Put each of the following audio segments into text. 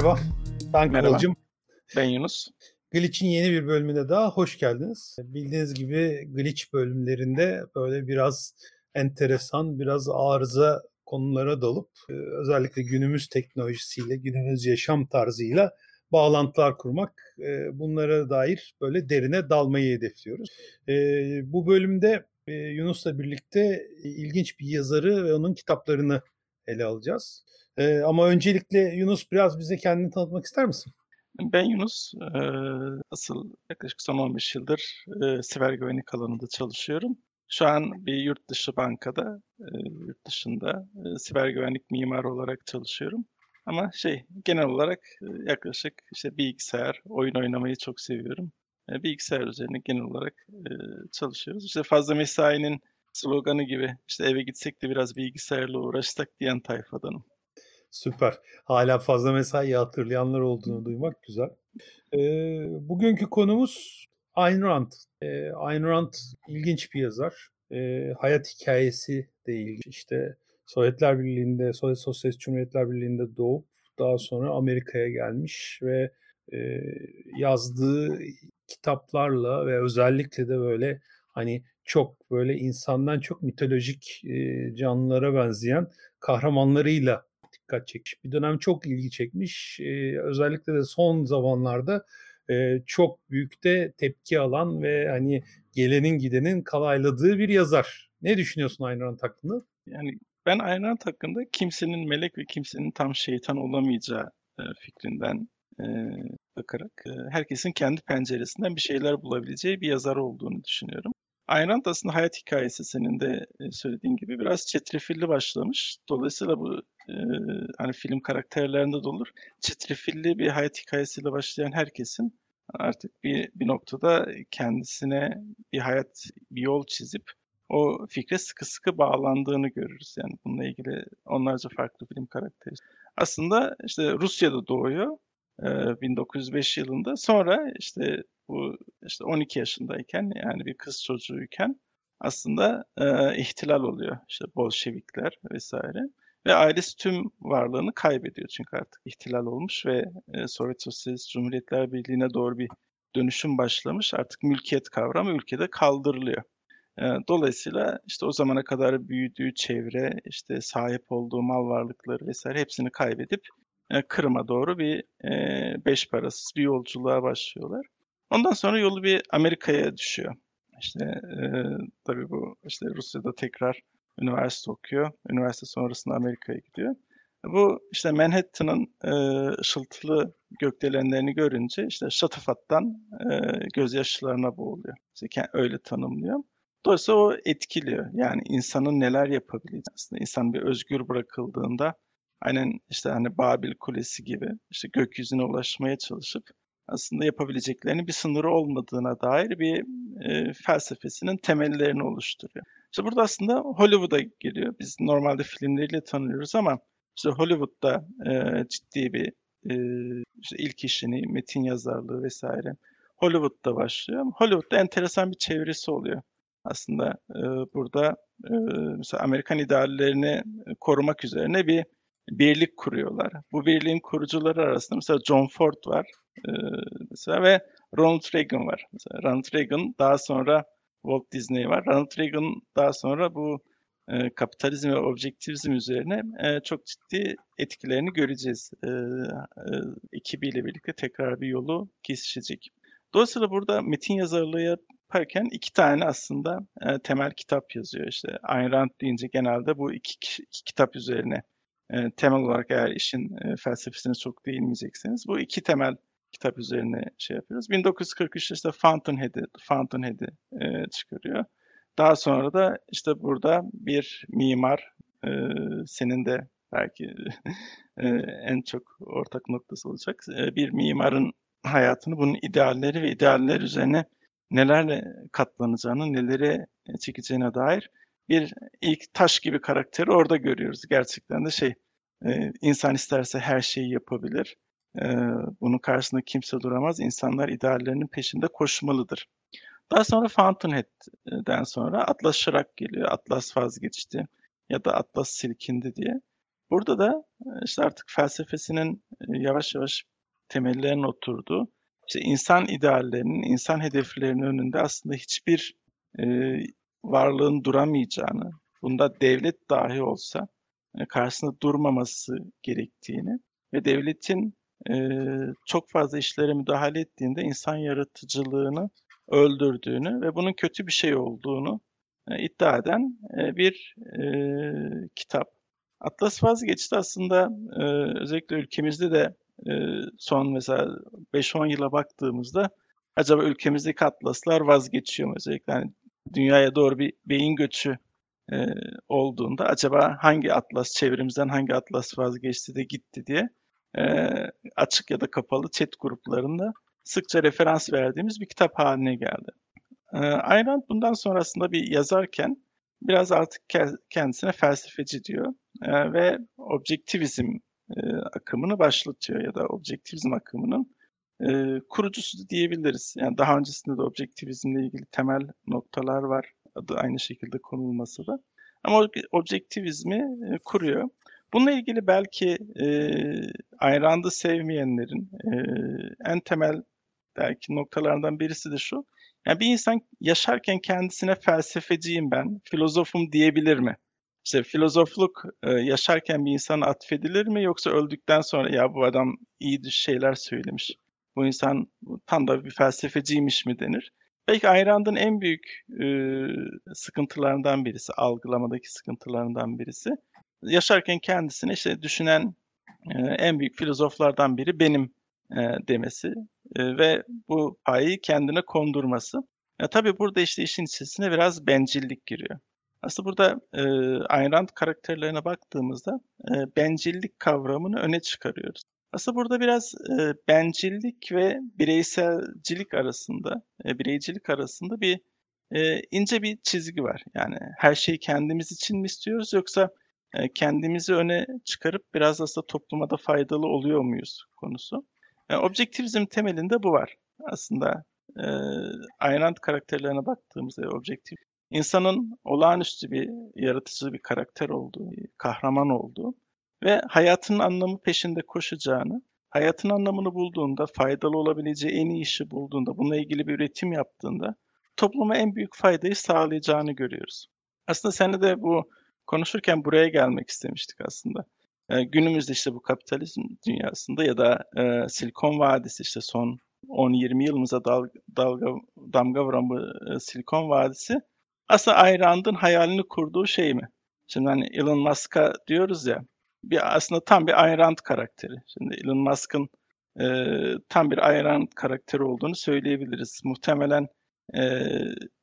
Merhaba, ben Merhaba. Kıvılcım. Ben Yunus. Glitch'in yeni bir bölümüne daha hoş geldiniz. Bildiğiniz gibi Glitch bölümlerinde böyle biraz enteresan, biraz arıza konulara dalıp e, özellikle günümüz teknolojisiyle, günümüz yaşam tarzıyla bağlantılar kurmak, e, bunlara dair böyle derine dalmayı hedefliyoruz. E, bu bölümde Yunus'la birlikte ilginç bir yazarı ve onun kitaplarını ele alacağız. Ama öncelikle Yunus biraz bize kendini tanıtmak ister misin? Ben Yunus. Asıl yaklaşık son 15 yıldır siber güvenlik alanında çalışıyorum. Şu an bir yurt dışı bankada, yurt dışında siber güvenlik mimarı olarak çalışıyorum. Ama şey genel olarak yaklaşık işte bilgisayar, oyun oynamayı çok seviyorum. Bilgisayar üzerine genel olarak çalışıyoruz. İşte fazla mesainin sloganı gibi işte eve gitsek de biraz bilgisayarla uğraşsak diyen tayfadanım. Süper. Hala fazla mesai hatırlayanlar olduğunu duymak güzel. Ee, bugünkü konumuz Ayn Rand. Ee, Ayn Rand ilginç bir yazar. Ee, hayat hikayesi de ilginç. İşte Sovyetler Birliği'nde, Sovyet Sosyalist Cumhuriyetler Birliği'nde doğup daha sonra Amerika'ya gelmiş ve e, yazdığı kitaplarla ve özellikle de böyle hani çok böyle insandan çok mitolojik canlılara benzeyen kahramanlarıyla dikkat çekmiş. Bir dönem çok ilgi çekmiş. Özellikle de son zamanlarda çok büyük de tepki alan ve hani gelenin gidenin kalayladığı bir yazar. Ne düşünüyorsun Ayn Rand hakkında? Yani ben Ayn Rand hakkında kimsenin melek ve kimsenin tam şeytan olamayacağı fikrinden bakarak herkesin kendi penceresinden bir şeyler bulabileceği bir yazar olduğunu düşünüyorum. Ayn aslında hayat hikayesi senin de söylediğin gibi biraz çetrefilli başlamış. Dolayısıyla bu e, hani film karakterlerinde de olur. Çetrefilli bir hayat hikayesiyle başlayan herkesin artık bir bir noktada kendisine bir hayat, bir yol çizip o fikre sıkı sıkı bağlandığını görürüz. Yani bununla ilgili onlarca farklı film karakteri. Aslında işte Rusya'da doğuyor. 1905 yılında. Sonra işte bu işte 12 yaşındayken yani bir kız çocuğuyken aslında e, ihtilal oluyor. İşte Bolşevikler vesaire. Ve ailesi tüm varlığını kaybediyor çünkü artık ihtilal olmuş ve e, Sovyet Sosyalist Cumhuriyetler Birliği'ne doğru bir dönüşüm başlamış. Artık mülkiyet kavramı ülkede kaldırılıyor. E, dolayısıyla işte o zamana kadar büyüdüğü çevre, işte sahip olduğu mal varlıkları vesaire hepsini kaybedip Kırım'a doğru bir e, beş parasız bir yolculuğa başlıyorlar. Ondan sonra yolu bir Amerika'ya düşüyor. İşte e, tabii bu işte Rusya'da tekrar üniversite okuyor. Üniversite sonrasında Amerika'ya gidiyor. Bu işte Manhattan'ın e, ışıltılı gökdelenlerini görünce işte şatafattan e, gözyaşlarına boğuluyor. İşte öyle tanımlıyor. Dolayısıyla o etkiliyor. Yani insanın neler yapabileceğini aslında insan bir özgür bırakıldığında aynen işte hani Babil Kulesi gibi işte gökyüzüne ulaşmaya çalışıp aslında yapabileceklerinin bir sınırı olmadığına dair bir e, felsefesinin temellerini oluşturuyor. İşte burada aslında Hollywood'a giriyor. Biz normalde filmleriyle tanıyoruz ama işte Hollywood'da e, ciddi bir e, işte ilk işini, metin yazarlığı vesaire Hollywood'da başlıyor. Hollywood'da enteresan bir çevresi oluyor. Aslında e, burada e, mesela Amerikan ideallerini korumak üzerine bir birlik kuruyorlar. Bu birliğin kurucuları arasında mesela John Ford var e, mesela ve Ronald Reagan var. Mesela Ronald Reagan daha sonra Walt Disney var. Ronald Reagan daha sonra bu e, kapitalizm ve objektivizm üzerine e, çok ciddi etkilerini göreceğiz. E, e, ekibiyle birlikte tekrar bir yolu kesişecek. Dolayısıyla burada metin yazarlığı yaparken iki tane aslında e, temel kitap yazıyor. İşte Ayn Rand deyince genelde bu iki, iki kitap üzerine temel olarak eğer işin e, felsefesine çok değinmeyecekseniz bu iki temel kitap üzerine şey yapıyoruz. 1943'te işte Fountainhead'i Fountainhead'i e, çıkarıyor. Daha sonra da işte burada bir mimar e, senin de belki e, en çok ortak noktası olacak. E, bir mimarın hayatını, bunun idealleri ve idealler üzerine nelerle katlanacağını, neleri çekeceğine dair bir ilk taş gibi karakteri orada görüyoruz. Gerçekten de şey e, insan isterse her şeyi yapabilir. E, bunun karşısında kimse duramaz. İnsanlar ideallerinin peşinde koşmalıdır. Daha sonra Fountainhead'den sonra Atlas Şırak geliyor. Atlas vazgeçti ya da Atlas silkindi diye. Burada da işte artık felsefesinin yavaş yavaş temellerinin oturduğu, işte insan ideallerinin, insan hedeflerinin önünde aslında hiçbir e, varlığın duramayacağını, bunda devlet dahi olsa e, karşısında durmaması gerektiğini ve devletin e, çok fazla işlere müdahale ettiğinde insan yaratıcılığını öldürdüğünü ve bunun kötü bir şey olduğunu e, iddia eden e, bir e, kitap. Atlas vazgeçti aslında e, özellikle ülkemizde de e, son mesela 5-10 yıla baktığımızda acaba ülkemizdeki atlaslar vazgeçiyor mu? Özellikle hani dünyaya doğru bir beyin göçü e, olduğunda acaba hangi atlas çevremizden hangi atlas vazgeçti de gitti diye e, açık ya da kapalı chat gruplarında sıkça referans verdiğimiz bir kitap haline geldi. E, Ayn bundan sonrasında bir yazarken biraz artık kendisine felsefeci diyor e, ve objektivizm e, akımını başlatıyor ya da objektivizm akımının e, kurucusu diyebiliriz. Yani daha öncesinde de objektivizmle ilgili temel noktalar var. Adı aynı şekilde konulması da. Ama objektivizmi e, kuruyor. Bununla ilgili belki e, Ayn sevmeyenlerin e, en temel belki noktalardan birisi de şu. Yani bir insan yaşarken kendisine felsefeciyim ben, filozofum diyebilir mi? İşte filozofluk e, yaşarken bir insana atfedilir mi yoksa öldükten sonra ya bu adam iyi şeyler söylemiş. Bu insan tam da bir felsefeciymiş mi denir? Belki Ayn en büyük e, sıkıntılarından birisi, algılamadaki sıkıntılarından birisi. Yaşarken kendisine işte düşünen e, en büyük filozoflardan biri benim e, demesi e, ve bu payı kendine kondurması. Ya, tabii burada işte işin içerisine biraz bencillik giriyor. Aslında burada e, Ayn Rand karakterlerine baktığımızda e, bencillik kavramını öne çıkarıyoruz. Aslında burada biraz e, bencillik ve bireyselcilik arasında, e, bireycilik arasında bir e, ince bir çizgi var. Yani her şeyi kendimiz için mi istiyoruz yoksa e, kendimizi öne çıkarıp biraz aslında topluma da faydalı oluyor muyuz konusu. Yani objektivizm temelinde bu var. Aslında e, Ayn karakterlerine baktığımızda objektif insanın olağanüstü bir yaratıcı bir karakter olduğu, kahraman olduğu ve hayatın anlamı peşinde koşacağını, hayatın anlamını bulduğunda, faydalı olabileceği en iyi işi bulduğunda, bununla ilgili bir üretim yaptığında topluma en büyük faydayı sağlayacağını görüyoruz. Aslında seninle de bu konuşurken buraya gelmek istemiştik aslında. Ee, günümüzde işte bu kapitalizm dünyasında ya da e, Silikon Vadisi işte son 10-20 yılımıza dalga, dalga, damga vuran bu e, Silikon Vadisi aslında Ayn hayalini kurduğu şey mi? Şimdi hani Elon Musk'a diyoruz ya bir aslında tam bir Ayn Rand karakteri. Şimdi Elon Musk'ın e, tam bir Ayn Rand karakteri olduğunu söyleyebiliriz. Muhtemelen e,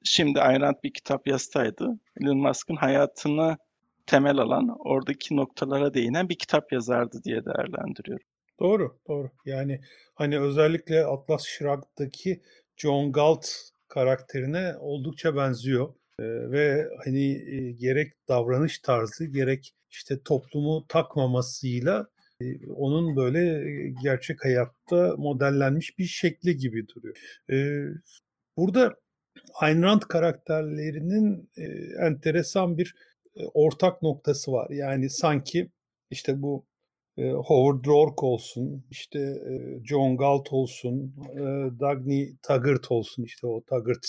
şimdi Ayn Rand bir kitap yazsaydı Elon Musk'ın hayatını temel alan, oradaki noktalara değinen bir kitap yazardı diye değerlendiriyorum. Doğru, doğru. Yani hani özellikle Atlas Shrugged'daki John Galt karakterine oldukça benziyor. Ee, ve hani e, gerek davranış tarzı gerek işte toplumu takmamasıyla e, onun böyle e, gerçek hayatta modellenmiş bir şekli gibi duruyor. E, burada Ayn Rand karakterlerinin enteresan bir ortak noktası var. Yani sanki işte bu Howard Rourke olsun, işte John Galt olsun, Dagny Taggart olsun, işte o Taggart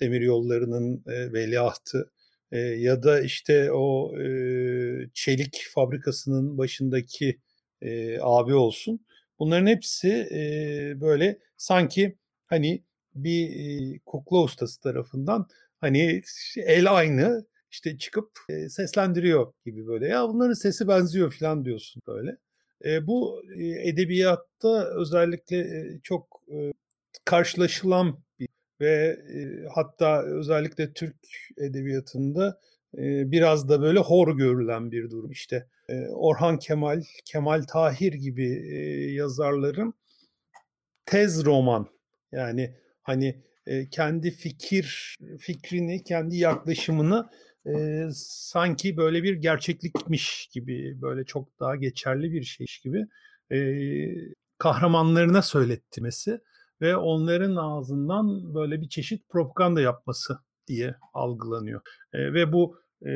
demir yollarının veliahtı e, ya da işte o e, çelik fabrikasının başındaki e, abi olsun. Bunların hepsi e, böyle sanki hani bir e, kukla ustası tarafından hani el aynı işte çıkıp e, seslendiriyor gibi böyle. Ya bunların sesi benziyor falan diyorsun böyle. E, bu e, edebiyatta özellikle e, çok e, karşılaşılan bir ve hatta özellikle Türk edebiyatında biraz da böyle hor görülen bir durum. İşte e, Orhan Kemal, Kemal Tahir gibi yazarların tez roman yani hani kendi fikir fikrini, kendi yaklaşımını e, sanki böyle bir gerçeklikmiş gibi, böyle çok daha geçerli bir şeymiş gibi e, kahramanlarına söylettirmesi ve onların ağzından böyle bir çeşit propaganda yapması diye algılanıyor. E, ve bu e,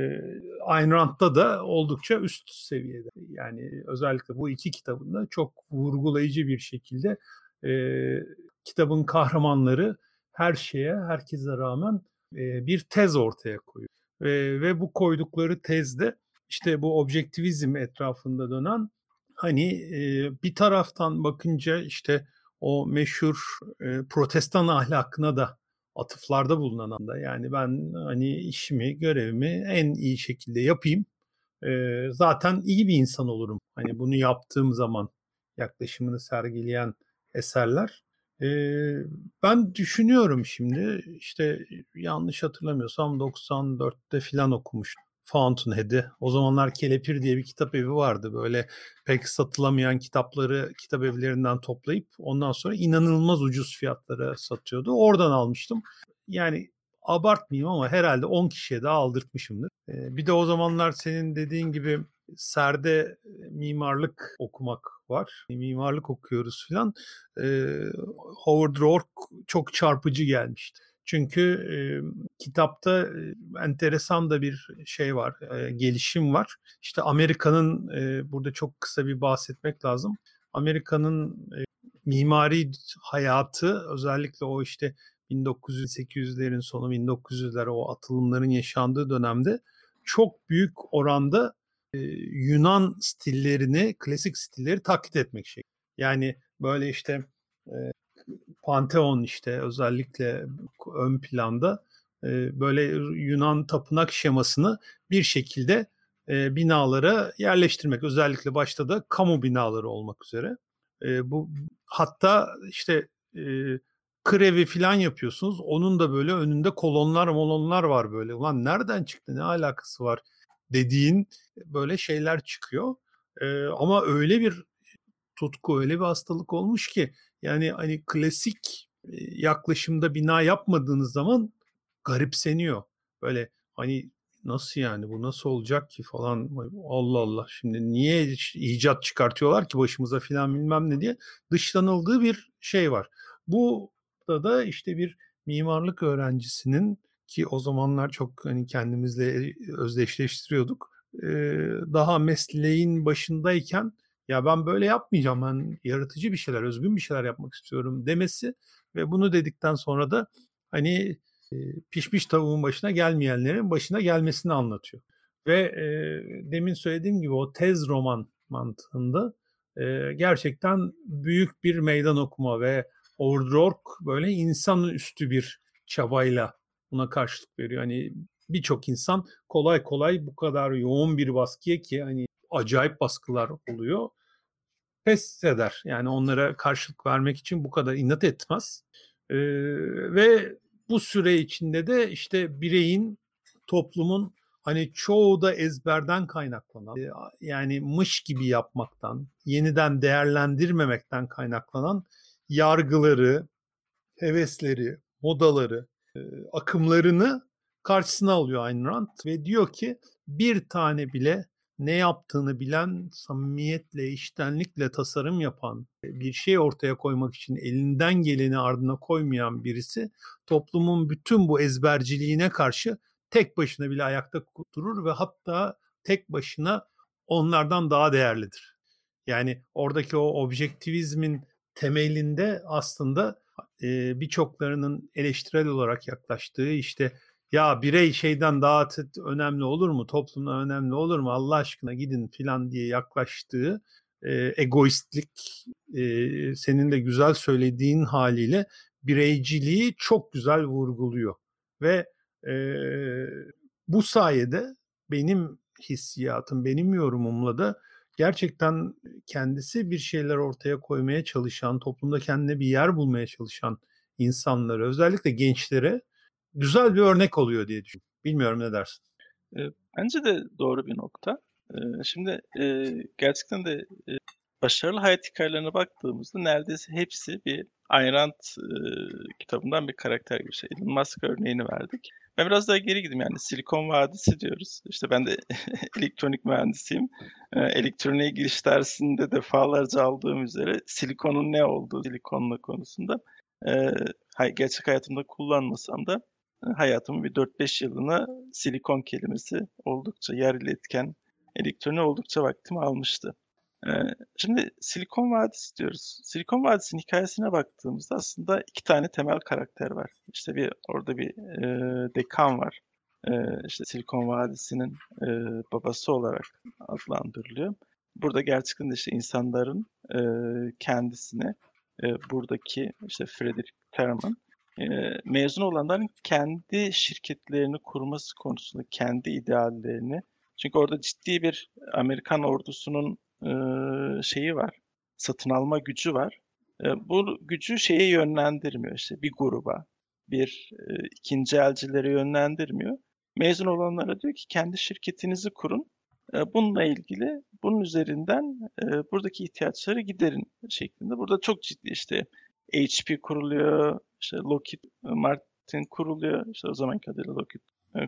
Ayn Rand'da da oldukça üst seviyede. Yani özellikle bu iki kitabında çok vurgulayıcı bir şekilde e, kitabın kahramanları her şeye, herkese rağmen e, bir tez ortaya koyuyor. E, ve bu koydukları tezde işte bu objektivizm etrafında dönen hani e, bir taraftan bakınca işte o meşhur e, protestan ahlakına da atıflarda bulunan da yani ben hani işimi, görevimi en iyi şekilde yapayım. E, zaten iyi bir insan olurum. Hani bunu yaptığım zaman yaklaşımını sergileyen eserler. E, ben düşünüyorum şimdi işte yanlış hatırlamıyorsam 94'te filan okumuştum. Fountainhead'i. O zamanlar Kelepir diye bir kitap evi vardı. Böyle pek satılamayan kitapları kitap evlerinden toplayıp ondan sonra inanılmaz ucuz fiyatlara satıyordu. Oradan almıştım. Yani abartmayayım ama herhalde 10 kişiye daha aldırtmışımdır. Bir de o zamanlar senin dediğin gibi serde mimarlık okumak var. Mimarlık okuyoruz filan. Howard Rourke çok çarpıcı gelmişti. Çünkü e, kitapta e, enteresan da bir şey var, e, gelişim var. İşte Amerika'nın, e, burada çok kısa bir bahsetmek lazım. Amerika'nın e, mimari hayatı özellikle o işte 1900-800'lerin sonu 1900'ler o atılımların yaşandığı dönemde çok büyük oranda e, Yunan stillerini, klasik stilleri taklit etmek şey. Yani böyle işte e, Pantheon işte özellikle ön planda e, böyle Yunan tapınak şemasını bir şekilde e, binalara yerleştirmek. Özellikle başta da kamu binaları olmak üzere. E, bu hatta işte e, krevi falan yapıyorsunuz. Onun da böyle önünde kolonlar molonlar var böyle. Ulan nereden çıktı ne alakası var dediğin böyle şeyler çıkıyor. E, ama öyle bir tutku öyle bir hastalık olmuş ki yani hani klasik yaklaşımda bina yapmadığınız zaman garipseniyor. Böyle hani nasıl yani bu nasıl olacak ki falan Allah Allah şimdi niye icat çıkartıyorlar ki başımıza filan bilmem ne diye dışlanıldığı bir şey var. Bu da da işte bir mimarlık öğrencisinin ki o zamanlar çok hani kendimizle özdeşleştiriyorduk. Daha mesleğin başındayken ya ben böyle yapmayacağım ben yaratıcı bir şeyler, özgün bir şeyler yapmak istiyorum demesi ve bunu dedikten sonra da hani pişmiş tavuğun başına gelmeyenlerin başına gelmesini anlatıyor. Ve e, demin söylediğim gibi o tez roman mantığında e, gerçekten büyük bir meydan okuma ve Howard böyle insanüstü bir çabayla buna karşılık veriyor. Hani birçok insan kolay kolay bu kadar yoğun bir baskıya ki hani acayip baskılar oluyor. Pes eder. Yani onlara karşılık vermek için bu kadar inat etmez. Ee, ve bu süre içinde de işte bireyin, toplumun hani çoğu da ezberden kaynaklanan yani mış gibi yapmaktan, yeniden değerlendirmemekten kaynaklanan yargıları, hevesleri, modaları, akımlarını karşısına alıyor Ayn Rand ve diyor ki bir tane bile ne yaptığını bilen, samimiyetle, iştenlikle tasarım yapan, bir şey ortaya koymak için elinden geleni ardına koymayan birisi toplumun bütün bu ezberciliğine karşı tek başına bile ayakta durur ve hatta tek başına onlardan daha değerlidir. Yani oradaki o objektivizmin temelinde aslında e, birçoklarının eleştirel olarak yaklaştığı işte ya birey şeyden daha önemli olur mu, toplumda önemli olur mu, Allah aşkına gidin filan diye yaklaştığı e, egoistlik e, senin de güzel söylediğin haliyle bireyciliği çok güzel vurguluyor. Ve e, bu sayede benim hissiyatım, benim yorumumla da gerçekten kendisi bir şeyler ortaya koymaya çalışan, toplumda kendine bir yer bulmaya çalışan insanları, özellikle gençlere güzel bir örnek oluyor diye düşünüyorum. Bilmiyorum ne dersin? Bence de doğru bir nokta. Şimdi gerçekten de başarılı hayat hikayelerine baktığımızda neredeyse hepsi bir Ayn Rand kitabından bir karakter gibi şey. Elon Musk örneğini verdik. Ben biraz daha geri gideyim yani Silikon Vadisi diyoruz. İşte ben de elektronik mühendisiyim. Elektroniğe giriş dersinde defalarca aldığım üzere silikonun ne olduğu, silikonla konusunda gerçek hayatımda kullanmasam da hayatımın bir 4-5 yılını silikon kelimesi oldukça yer iletken elektroni oldukça vaktimi almıştı. Şimdi Silikon Vadisi diyoruz. Silikon Vadisi'nin hikayesine baktığımızda aslında iki tane temel karakter var. İşte bir orada bir e, dekan var. E, işte Silikon Vadisi'nin e, babası olarak adlandırılıyor. Burada gerçekten de işte insanların e, kendisine e, buradaki işte Frederick Terman mezun olanların kendi şirketlerini kurması konusunda kendi ideallerini çünkü orada ciddi bir Amerikan ordusunun şeyi var. Satın alma gücü var. Bu gücü şeye yönlendirmiyor işte bir gruba, bir ikinci elcilere yönlendirmiyor. Mezun olanlara diyor ki kendi şirketinizi kurun. Bununla ilgili bunun üzerinden buradaki ihtiyaçları giderin şeklinde. Burada çok ciddi işte HP kuruluyor, işte Lockheed Martin kuruluyor, işte o zamanki adıyla Lockheed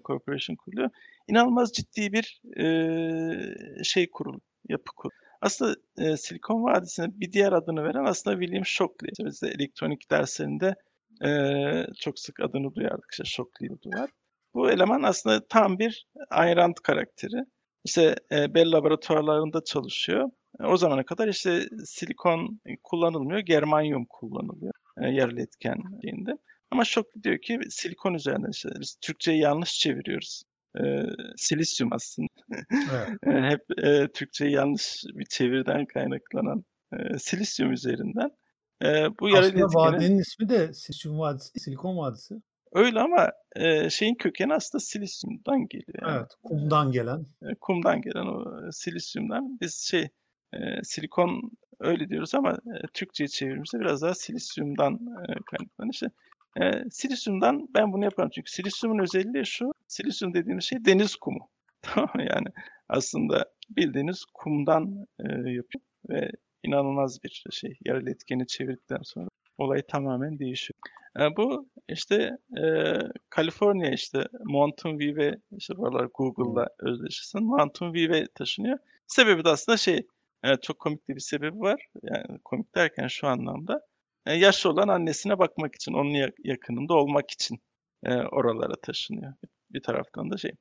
Corporation kuruluyor. İnanılmaz ciddi bir e, şey kurul, yapı kurul. Aslında e, Silikon Vadisi'ne bir diğer adını veren aslında William Shockley. İşte biz de elektronik derslerinde e, çok sık adını duyardık. İşte Shockley var. Bu eleman aslında tam bir Ayn karakteri. İşte e, Bell laboratuvarlarında çalışıyor. E, o zamana kadar işte silikon kullanılmıyor, germanyum kullanılıyor e, yerli etken şeyinde. Ama Shockley diyor ki silikon üzerinden işte biz Türkçeyi yanlış çeviriyoruz e, silisyum aslında. Evet. Hep e, Türkçeyi yanlış bir çevirden kaynaklanan e, silisyum üzerinden. E, bu yarı aslında iletkeni... vadinin ismi de Silisyum Vadisi, Silikon Vadisi. Öyle ama e, şeyin kökeni aslında silisyumdan geliyor. Yani. Evet, kumdan gelen. E, kumdan gelen o silisyumdan. Biz şey e, silikon öyle diyoruz ama e, Türkçe'ye çevirmişse biraz daha silisyumdan e, kaynaklanıyor. İşte e, silisyumdan ben bunu yaparım çünkü silisyumun özelliği şu. Silisyum dediğimiz şey deniz kumu. Tamam yani aslında bildiğiniz kumdan e, yapıyor ve inanılmaz bir şey. Yarı etkeni çevirdikten sonra olay tamamen değişiyor. E, bu işte e, Kaliforniya işte Mountain View'e işte buralar Google'la özdeşleşsin. Mountain View'e taşınıyor. Sebebi de aslında şey e, çok komik bir sebebi var. Yani komik derken şu anlamda e, yaşlı olan annesine bakmak için, onun yakınında olmak için e, oralara taşınıyor. Bir taraftan da şey.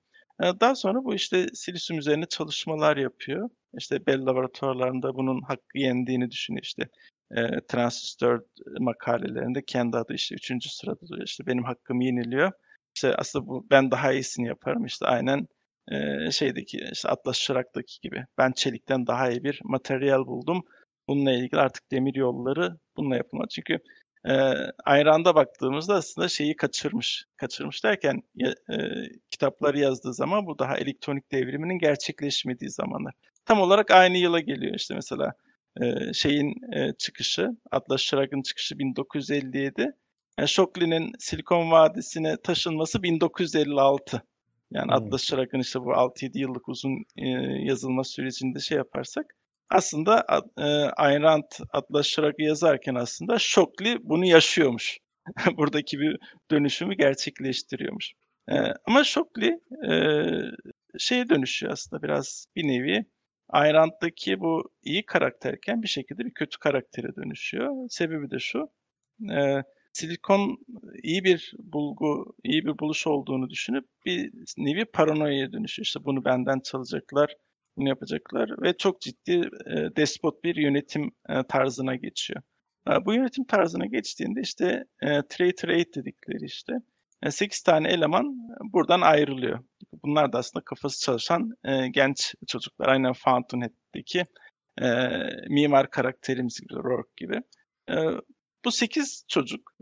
E, daha sonra bu işte silisyum üzerine çalışmalar yapıyor. İşte Bell laboratuvarlarında bunun hakkı yendiğini düşünüyor işte. E, transistör makalelerinde kendi adı işte üçüncü sırada duruyor. İşte benim hakkım yeniliyor. İşte aslında bu ben daha iyisini yaparım. İşte aynen şeydeki işte Atlas Şırak'taki gibi. Ben çelikten daha iyi bir materyal buldum. Bununla ilgili artık demir yolları bununla yapılmalı. Çünkü e, Ayran'da baktığımızda aslında şeyi kaçırmış. Kaçırmış derken e, kitapları yazdığı zaman bu daha elektronik devriminin gerçekleşmediği zamanlar. Tam olarak aynı yıla geliyor işte mesela e, şeyin e, çıkışı, Atlas Shrugg'ın çıkışı 1957. Yani Shockley'nin Silikon Vadisi'ne taşınması 1956. Yani hmm. Atlas Shrugg'ın işte bu 6-7 yıllık uzun e, yazılma sürecinde şey yaparsak aslında e, Ayn Rand Atlas Shrugg'ı yazarken aslında Shockley bunu yaşıyormuş. Buradaki bir dönüşümü gerçekleştiriyormuş. E, ama Shockley e, şeye dönüşüyor aslında biraz bir nevi. Ayn Rand'daki bu iyi karakterken bir şekilde bir kötü karaktere dönüşüyor. Sebebi de şu. E, silikon iyi bir bulgu, iyi bir buluş olduğunu düşünüp bir nevi paranoyaya dönüşüyor. İşte bunu benden çalacaklar, bunu yapacaklar ve çok ciddi e, despot bir yönetim e, tarzına geçiyor. E, bu yönetim tarzına geçtiğinde işte e, trade trade dedikleri işte e, 8 tane eleman buradan ayrılıyor. Bunlar da aslında kafası çalışan e, genç çocuklar. Aynen Fountainhead'deki e, mimar karakterimiz gibi, Rourke gibi. E, bu 8 çocuk,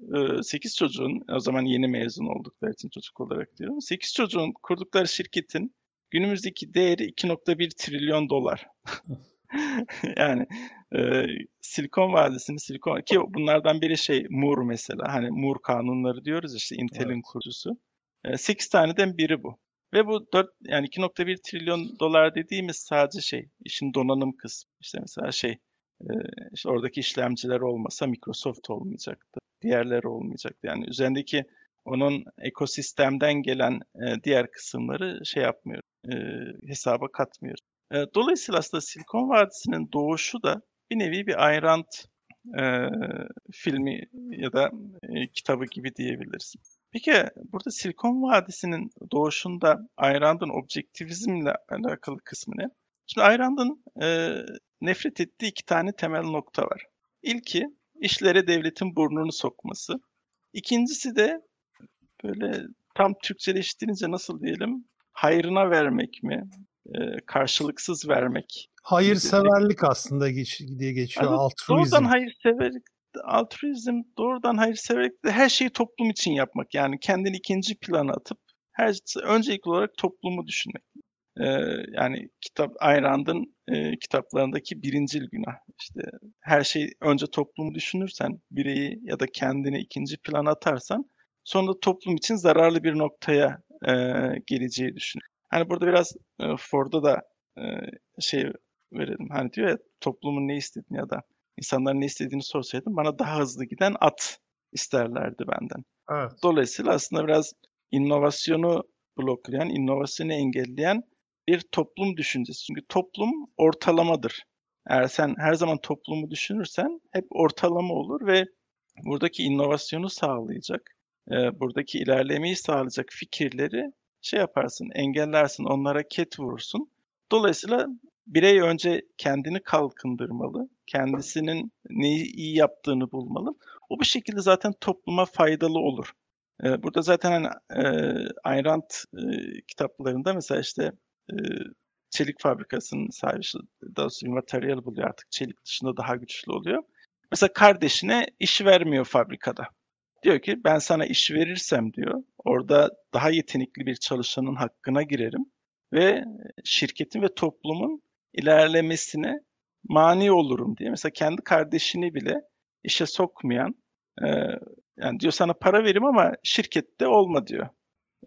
8 çocuğun o zaman yeni mezun oldukları için çocuk olarak diyorum. 8 çocuğun kurdukları şirketin günümüzdeki değeri 2.1 trilyon dolar. yani e, Silikon Vadisi'nin Silikon ki bunlardan biri şey Moore mesela hani Moore kanunları diyoruz işte Intel'in evet. kurucusu. E, 8 taneden biri bu. Ve bu 4 yani 2.1 trilyon dolar dediğimiz sadece şey işin donanım kısmı. İşte mesela şey e, işte oradaki işlemciler olmasa Microsoft olmayacaktı. Diğerleri olmayacaktı. Yani üzerindeki onun ekosistemden gelen diğer kısımları şey yapmıyor, hesaba katmıyor. Dolayısıyla aslında Silikon Vadisi'nin doğuşu da bir nevi bir Ayn Rand e, filmi ya da e, kitabı gibi diyebiliriz. Peki burada Silikon Vadisi'nin doğuşunda Ayn Rand'ın objektivizmle alakalı kısmı ne? Şimdi Ayn Rand'ın e, nefret ettiği iki tane temel nokta var. İlki işlere devletin burnunu sokması. İkincisi de böyle tam Türkçeleştirince nasıl diyelim hayrına vermek mi? E, karşılıksız vermek. Hayırseverlik aslında geç, diye geçiyor. Evet, altruizm. Doğrudan hayırseverlik, altruizm, doğrudan hayırseverlik de her şeyi toplum için yapmak. Yani kendini ikinci plana atıp her öncelikli olarak toplumu düşünmek. Ee, yani kitap Ayn Rand'ın e, kitaplarındaki birincil günah. İşte her şey önce toplumu düşünürsen, bireyi ya da kendini ikinci plana atarsan sonra toplum için zararlı bir noktaya e, geleceği düşün. Hani burada biraz e, Ford'a da e, şey verelim. Hani diyor ya toplumun ne istediğini ya da insanların ne istediğini sorsaydım bana daha hızlı giden at isterlerdi benden. Evet. Dolayısıyla aslında biraz inovasyonu bloklayan, inovasyonu engelleyen bir toplum düşüncesi. Çünkü toplum ortalamadır. Eğer sen her zaman toplumu düşünürsen hep ortalama olur ve buradaki inovasyonu sağlayacak, buradaki ilerlemeyi sağlayacak fikirleri şey yaparsın, engellersin, onlara ket vurursun. Dolayısıyla birey önce kendini kalkındırmalı, kendisinin neyi iyi yaptığını bulmalı. O bir şekilde zaten topluma faydalı olur. Burada zaten hani, e, Ayn Rand e, kitaplarında mesela işte e, çelik fabrikasının sahibi, daha sonra materyal buluyor artık çelik dışında daha güçlü oluyor. Mesela kardeşine iş vermiyor fabrikada. Diyor ki ben sana iş verirsem diyor orada daha yetenekli bir çalışanın hakkına girerim ve şirketin ve toplumun ilerlemesine mani olurum diye. Mesela kendi kardeşini bile işe sokmayan e, yani diyor sana para vereyim ama şirkette olma diyor.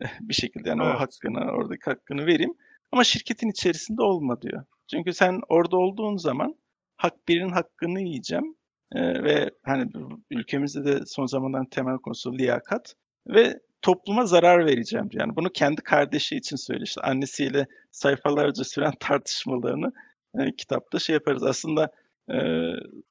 bir şekilde yani evet. o hakkını oradaki hakkını vereyim ama şirketin içerisinde olma diyor. Çünkü sen orada olduğun zaman hak birinin hakkını yiyeceğim ee, ve hani ülkemizde de son zamanların temel konusu liyakat ve topluma zarar vereceğim diyor. Yani bunu kendi kardeşi için söylüyor. İşte annesiyle sayfalarca süren tartışmalarını e, kitapta şey yaparız. Aslında e,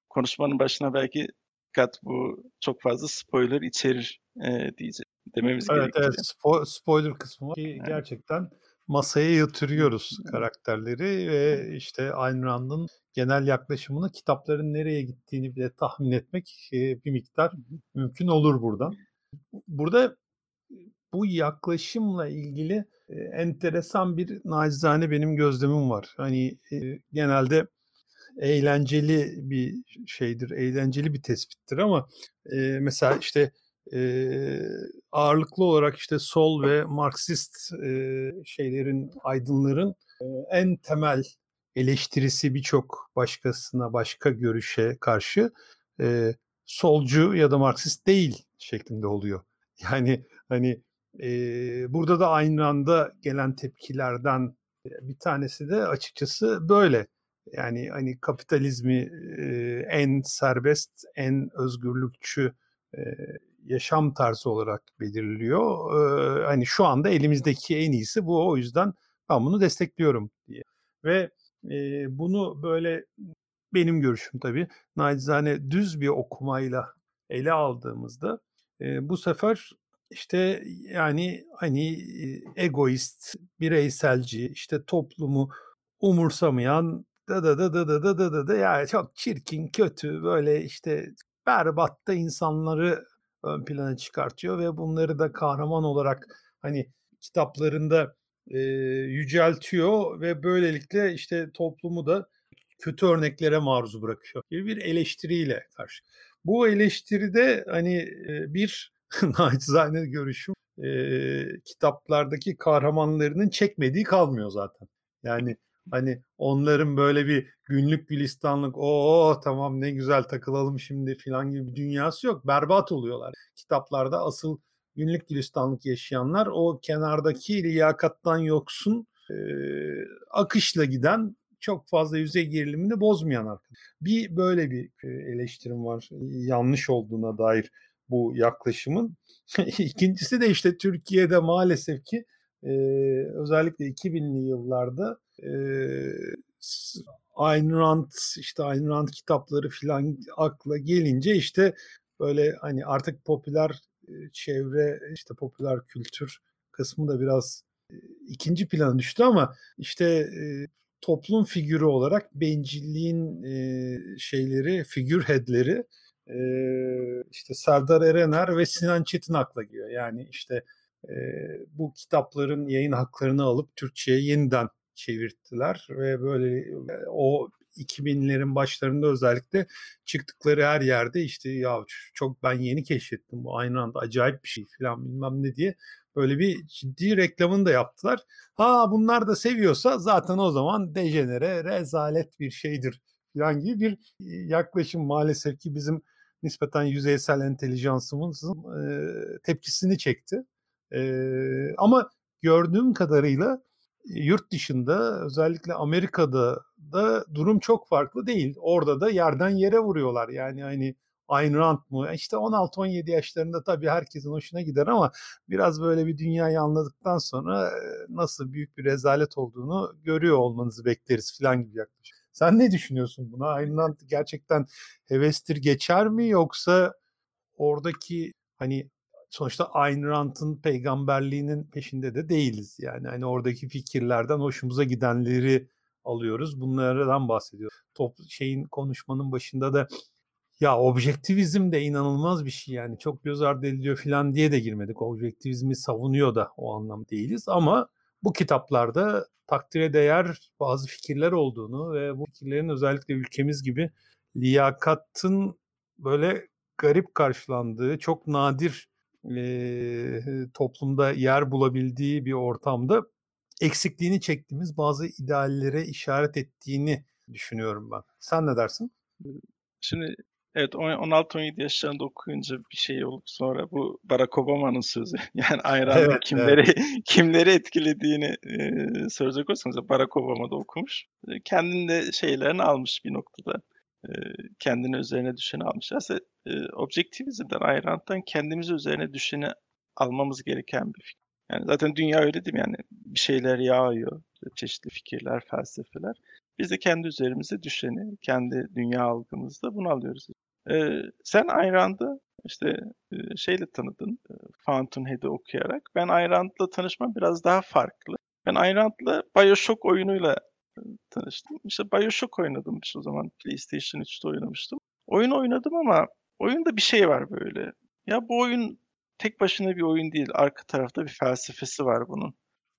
konuşmanın başına belki kat bu çok fazla spoiler içerir e, diyecek dememiz evet, gerekiyor. Evet, spo- spoiler kısmı var ki evet. gerçekten masaya yatırıyoruz karakterleri ve işte Ayn Rand'ın genel yaklaşımını kitapların nereye gittiğini bile tahmin etmek bir miktar mümkün olur buradan. Burada bu yaklaşımla ilgili enteresan bir nacizane benim gözlemim var. Hani genelde eğlenceli bir şeydir, eğlenceli bir tespittir ama mesela işte ağırlıklı olarak işte sol ve Marksist şeylerin, aydınların en temel eleştirisi birçok başkasına, başka görüşe karşı e, solcu ya da Marksist değil şeklinde oluyor. Yani hani e, burada da aynı anda gelen tepkilerden bir tanesi de açıkçası böyle. Yani hani kapitalizmi e, en serbest, en özgürlükçü e, yaşam tarzı olarak belirliyor. E, hani şu anda elimizdeki en iyisi bu. O yüzden ben bunu destekliyorum diye. Ve e, bunu böyle benim görüşüm tabii nacizane düz bir okumayla ele aldığımızda e, bu sefer işte yani hani egoist, bireyselci, işte toplumu umursamayan da da da da da da da da da yani çok çirkin, kötü böyle işte berbatta insanları ön plana çıkartıyor ve bunları da kahraman olarak hani kitaplarında e, yüceltiyor ve böylelikle işte toplumu da kötü örneklere maruz bırakıyor gibi bir eleştiriyle karşı. Bu eleştiride hani e, bir naçizane görüşüm e, kitaplardaki kahramanlarının çekmediği kalmıyor zaten. Yani hani onların böyle bir günlük gülistanlık o tamam ne güzel takılalım şimdi filan gibi bir dünyası yok. Berbat oluyorlar. Kitaplarda asıl günlük gülistanlık yaşayanlar o kenardaki liyakattan yoksun e, akışla giden çok fazla yüzey gerilimini bozmayan arkadaş. Bir böyle bir eleştirim var yanlış olduğuna dair bu yaklaşımın. İkincisi de işte Türkiye'de maalesef ki e, özellikle 2000'li yıllarda e, Ayn Rand işte Ayn Rand kitapları filan akla gelince işte böyle hani artık popüler çevre işte popüler kültür kısmı da biraz ikinci plana düştü ama işte toplum figürü olarak bencilliğin şeyleri, figürheadleri işte Serdar Erener ve Sinan Çetin akla geliyor. Yani işte bu kitapların yayın haklarını alıp Türkçe'ye yeniden çevirttiler ve böyle o 2000'lerin başlarında özellikle çıktıkları her yerde işte ya çok ben yeni keşfettim bu aynı anda acayip bir şey falan bilmem ne diye böyle bir ciddi reklamını da yaptılar. Ha bunlar da seviyorsa zaten o zaman dejenere rezalet bir şeydir falan gibi bir yaklaşım maalesef ki bizim nispeten yüzeysel entelijansımızın e, tepkisini çekti. E, ama gördüğüm kadarıyla yurt dışında özellikle Amerika'da da durum çok farklı değil. Orada da yerden yere vuruyorlar. Yani hani Ayn Rand mı? İşte 16-17 yaşlarında tabii herkesin hoşuna gider ama biraz böyle bir dünyayı anladıktan sonra nasıl büyük bir rezalet olduğunu görüyor olmanızı bekleriz falan gibi yaklaşık. Sen ne düşünüyorsun buna? Ayn Rand gerçekten hevestir geçer mi yoksa oradaki hani sonuçta Ayn Rand'ın peygamberliğinin peşinde de değiliz. Yani hani oradaki fikirlerden hoşumuza gidenleri alıyoruz. Bunlardan bahsediyoruz. Top şeyin konuşmanın başında da ya objektivizm de inanılmaz bir şey yani çok göz ardı ediliyor falan diye de girmedik. Objektivizmi savunuyor da o anlam değiliz ama bu kitaplarda takdire değer bazı fikirler olduğunu ve bu fikirlerin özellikle ülkemiz gibi liyakatın böyle garip karşılandığı, çok nadir e, toplumda yer bulabildiği bir ortamda eksikliğini çektiğimiz bazı ideallere işaret ettiğini düşünüyorum ben. Sen ne dersin? Şimdi evet 16-17 yaşlarında okuyunca bir şey olup sonra bu Barack Obama'nın sözü. Yani ayran evet, kimleri evet. kimleri etkilediğini e, soracak olursanız Barack Obama da okumuş. Kendinde şeylerini almış bir noktada. Kendine üzerine düşeni almış. Aslında e, objektivizmden, ayrantan kendimize üzerine düşeni almamız gereken bir fikir. Yani zaten dünya öyle değil mi? Yani bir şeyler yağıyor. Çeşitli fikirler, felsefeler. Biz de kendi üzerimize düşeni, kendi dünya algımızda bunu alıyoruz. Ee, sen Ayn işte şeyle tanıdın, Fountainhead'i okuyarak. Ben Ayn tanışmam biraz daha farklı. Ben Ayn Rand'la Bioshock oyunuyla tanıştım. İşte Bioshock oynadım işte o zaman PlayStation 3'te oynamıştım. Oyun oynadım ama oyunda bir şey var böyle. Ya bu oyun tek başına bir oyun değil. Arka tarafta bir felsefesi var bunun.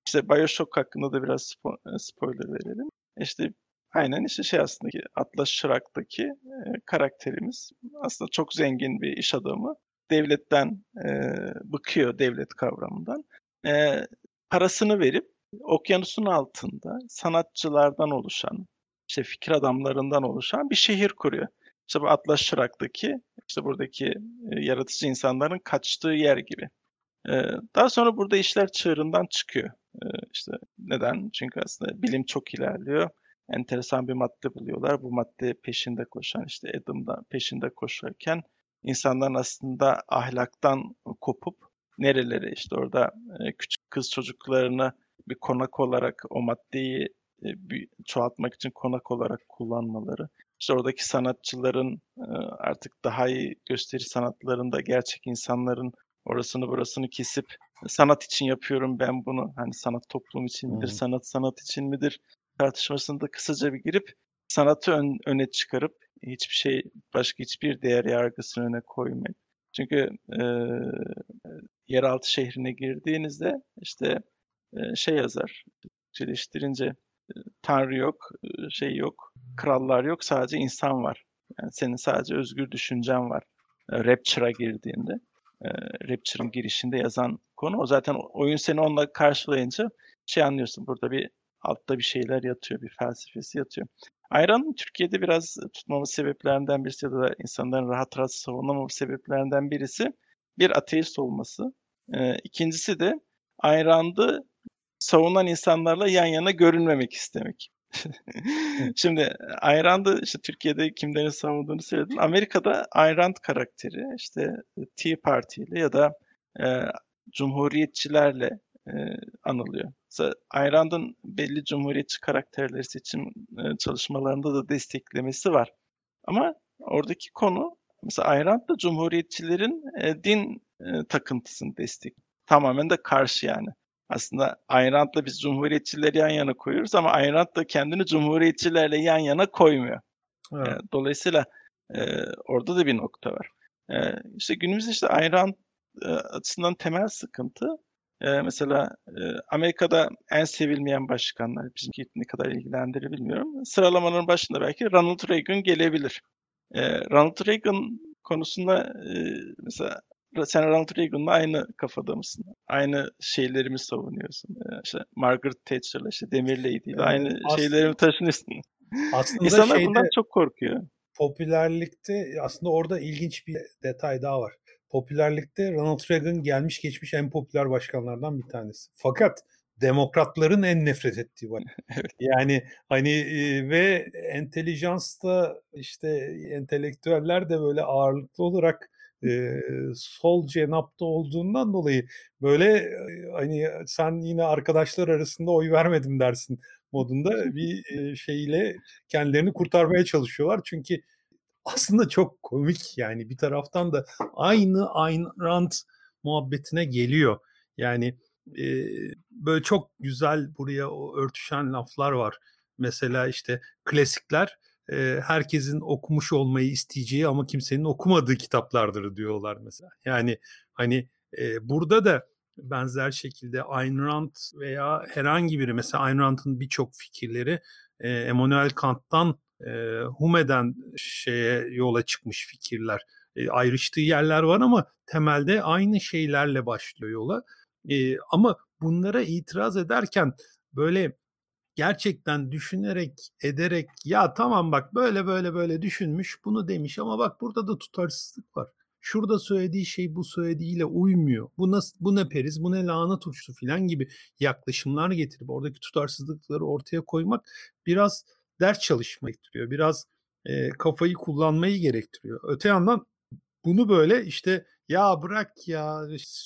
İşte Bioshock hakkında da biraz spo- spoiler verelim. İşte aynen işte şey aslında ki Atlas Shrugg'daki e, karakterimiz aslında çok zengin bir iş adamı. Devletten e, bıkıyor devlet kavramından. E, parasını verip okyanusun altında sanatçılardan oluşan, işte fikir adamlarından oluşan bir şehir kuruyor. İşte bu Atlas Shrugg'daki işte buradaki e, yaratıcı insanların kaçtığı yer gibi. E, daha sonra burada işler çığırından çıkıyor. E, işte neden? Çünkü aslında bilim çok ilerliyor. Enteresan bir madde buluyorlar. Bu madde peşinde koşan işte Adam'da peşinde koşarken insanların aslında ahlaktan kopup nerelere işte orada e, küçük kız çocuklarını bir konak olarak o maddeyi e, bir çoğaltmak için konak olarak kullanmaları işte oradaki sanatçıların artık daha iyi gösteri sanatlarında gerçek insanların orasını burasını kesip sanat için yapıyorum ben bunu. Hani sanat toplum için midir, hmm. sanat sanat için midir tartışmasında kısaca bir girip sanatı ön, öne çıkarıp hiçbir şey başka hiçbir değer yargısını öne koymayıp. Çünkü e, yeraltı şehrine girdiğinizde işte e, şey yazar, çeliştirince tanrı yok, şey yok, krallar yok, sadece insan var. Yani senin sadece özgür düşüncen var. Rapture'a girdiğinde, Rapture'ın girişinde yazan konu o. Zaten oyun seni onunla karşılayınca şey anlıyorsun. Burada bir altta bir şeyler yatıyor, bir felsefesi yatıyor. Ayran'ın Türkiye'de biraz tutmamız sebeplerinden birisi ya da insanların rahat rahat savunamaması sebeplerinden birisi bir ateist olması. E, ikincisi de Ayran'da savunan insanlarla yan yana görünmemek istemek. Şimdi Ayn işte Türkiye'de kimlerin savunduğunu söyledin. Amerika'da Ayn karakteri işte Tea Party ile ya da e, Cumhuriyetçilerle e, anılıyor. Mesela Ayn belli Cumhuriyetçi karakterleri seçim e, çalışmalarında da desteklemesi var. Ama oradaki konu mesela Ayn da Cumhuriyetçilerin e, din e, takıntısını destek. Tamamen de karşı yani. Aslında Ayn Rand'la biz cumhuriyetçileri yan yana koyuyoruz ama Ayn Rand da kendini cumhuriyetçilerle yan yana koymuyor. Evet. E, dolayısıyla e, orada da bir nokta var. E, işte günümüzde işte Ayn Rand e, açısından temel sıkıntı e, mesela e, Amerika'da en sevilmeyen başkanlar bizimki ne kadar ilgilendirir bilmiyorum. Sıralamanın başında belki Ronald Reagan gelebilir. E, Ronald Reagan konusunda e, mesela sen Ronald Reagan'la aynı kafada mısın? Aynı şeyleri mi savunuyorsun? Ee, işte Margaret Thatcher'la işte Demir Lady'yle aynı aslında, şeyleri mi taşınıyorsun? Aslında İnsanlar şeyde, bundan çok korkuyor. Popülerlikte aslında orada ilginç bir detay daha var. Popülerlikte Ronald Reagan gelmiş geçmiş en popüler başkanlardan bir tanesi. Fakat demokratların en nefret ettiği var. evet. Yani hani e, ve entelijans da işte entelektüeller de böyle ağırlıklı olarak e, sol cenapta olduğundan dolayı böyle hani sen yine arkadaşlar arasında oy vermedim dersin modunda bir şeyle kendilerini kurtarmaya çalışıyorlar. Çünkü aslında çok komik yani bir taraftan da aynı Ayn Rand muhabbetine geliyor. Yani e, böyle çok güzel buraya o örtüşen laflar var. Mesela işte klasikler e, herkesin okumuş olmayı isteyeceği ama kimsenin okumadığı kitaplardır diyorlar mesela. Yani hani e, burada da benzer şekilde Ayn Rand veya herhangi biri mesela Ayn Rand'ın birçok fikirleri e, Emmanuel Kant'tan e, Hume'den şeye yola çıkmış fikirler. E, ayrıştığı yerler var ama temelde aynı şeylerle başlıyor yola. E, ama bunlara itiraz ederken böyle gerçekten düşünerek, ederek ya tamam bak böyle böyle böyle düşünmüş bunu demiş ama bak burada da tutarsızlık var. Şurada söylediği şey bu söylediğiyle uymuyor. Bu nasıl bu ne periz, bu ne lanet uçtu filan gibi yaklaşımlar getirip oradaki tutarsızlıkları ortaya koymak biraz ders çalışma gerektiriyor. Biraz e, kafayı kullanmayı gerektiriyor. Öte yandan bunu böyle işte ya bırak ya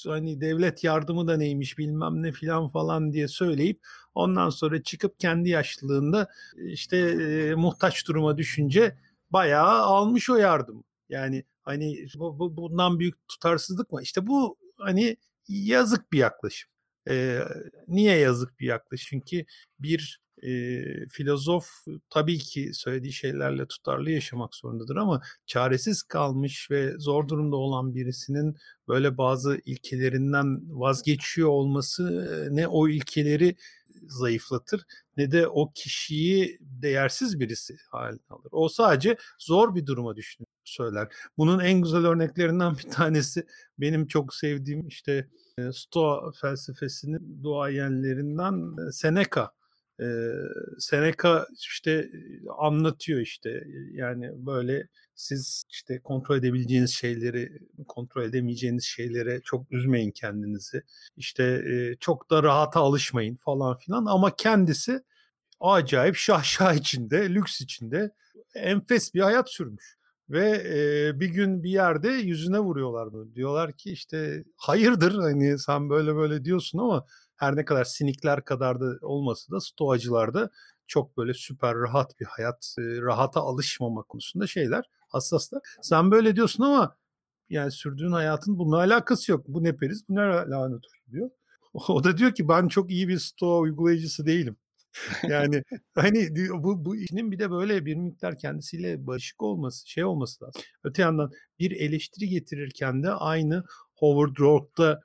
hani devlet yardımı da neymiş bilmem ne filan falan diye söyleyip ondan sonra çıkıp kendi yaşlılığında işte e, muhtaç duruma düşünce bayağı almış o yardım. Yani hani bu, bu bundan büyük tutarsızlık mı? İşte bu hani yazık bir yaklaşım. Ee, niye yazık bir yaklaşım? Çünkü bir e, filozof tabii ki söylediği şeylerle tutarlı yaşamak zorundadır ama çaresiz kalmış ve zor durumda olan birisinin böyle bazı ilkelerinden vazgeçiyor olması ne o ilkeleri zayıflatır ne de o kişiyi değersiz birisi haline alır. O sadece zor bir duruma düşünür söyler. Bunun en güzel örneklerinden bir tanesi benim çok sevdiğim işte Stoa felsefesinin duayenlerinden Seneca e, Seneca işte anlatıyor işte yani böyle siz işte kontrol edebileceğiniz şeyleri kontrol edemeyeceğiniz şeylere çok üzmeyin kendinizi. İşte e, çok da rahata alışmayın falan filan ama kendisi acayip şahşa içinde, lüks içinde enfes bir hayat sürmüş. Ve e, bir gün bir yerde yüzüne vuruyorlar bunu. Diyorlar ki işte hayırdır hani sen böyle böyle diyorsun ama her ne kadar sinikler kadar da olmasa da stoacılarda çok böyle süper rahat bir hayat, rahata alışmama konusunda şeyler hassaslar. Sen böyle diyorsun ama yani sürdüğün hayatın bununla alakası yok. Bu ne periz, bu ne lanet diyor. O da diyor ki ben çok iyi bir stoa uygulayıcısı değilim. yani hani bu, bu işinin bir de böyle bir miktar kendisiyle barışık olması, şey olması lazım. Öte yandan bir eleştiri getirirken de aynı Howard Rourke'da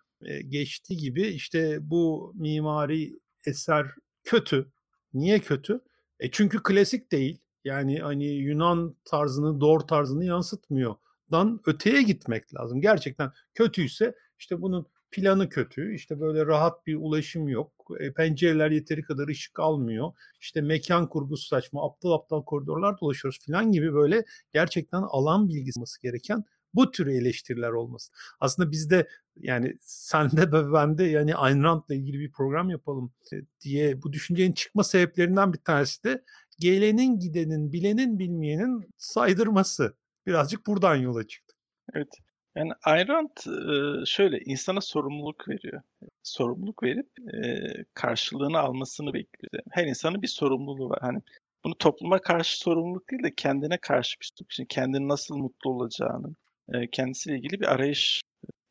geçti gibi işte bu mimari eser kötü. Niye kötü? E çünkü klasik değil. Yani hani Yunan tarzını, Dor tarzını yansıtmıyor. Dan öteye gitmek lazım. Gerçekten kötüyse işte bunun planı kötü. İşte böyle rahat bir ulaşım yok. E, pencereler yeteri kadar ışık almıyor. İşte mekan kurgusu saçma. Aptal aptal koridorlar dolaşıyoruz falan gibi böyle gerçekten alan bilgisi gereken bu tür eleştiriler olması. Aslında bizde yani sende ve bende yani Ayn Rand'la ilgili bir program yapalım e, diye bu düşüncenin çıkma sebeplerinden bir tanesi de gelenin gidenin bilenin bilmeyenin saydırması. Birazcık buradan yola çıktı. Evet. Yani Ayn Rand şöyle insana sorumluluk veriyor. Sorumluluk verip karşılığını almasını bekliyor. Her insanın bir sorumluluğu var. Hani bunu topluma karşı sorumluluk değil de kendine karşı bir sorumluluk. Şimdi kendini nasıl mutlu olacağını, kendisiyle ilgili bir arayış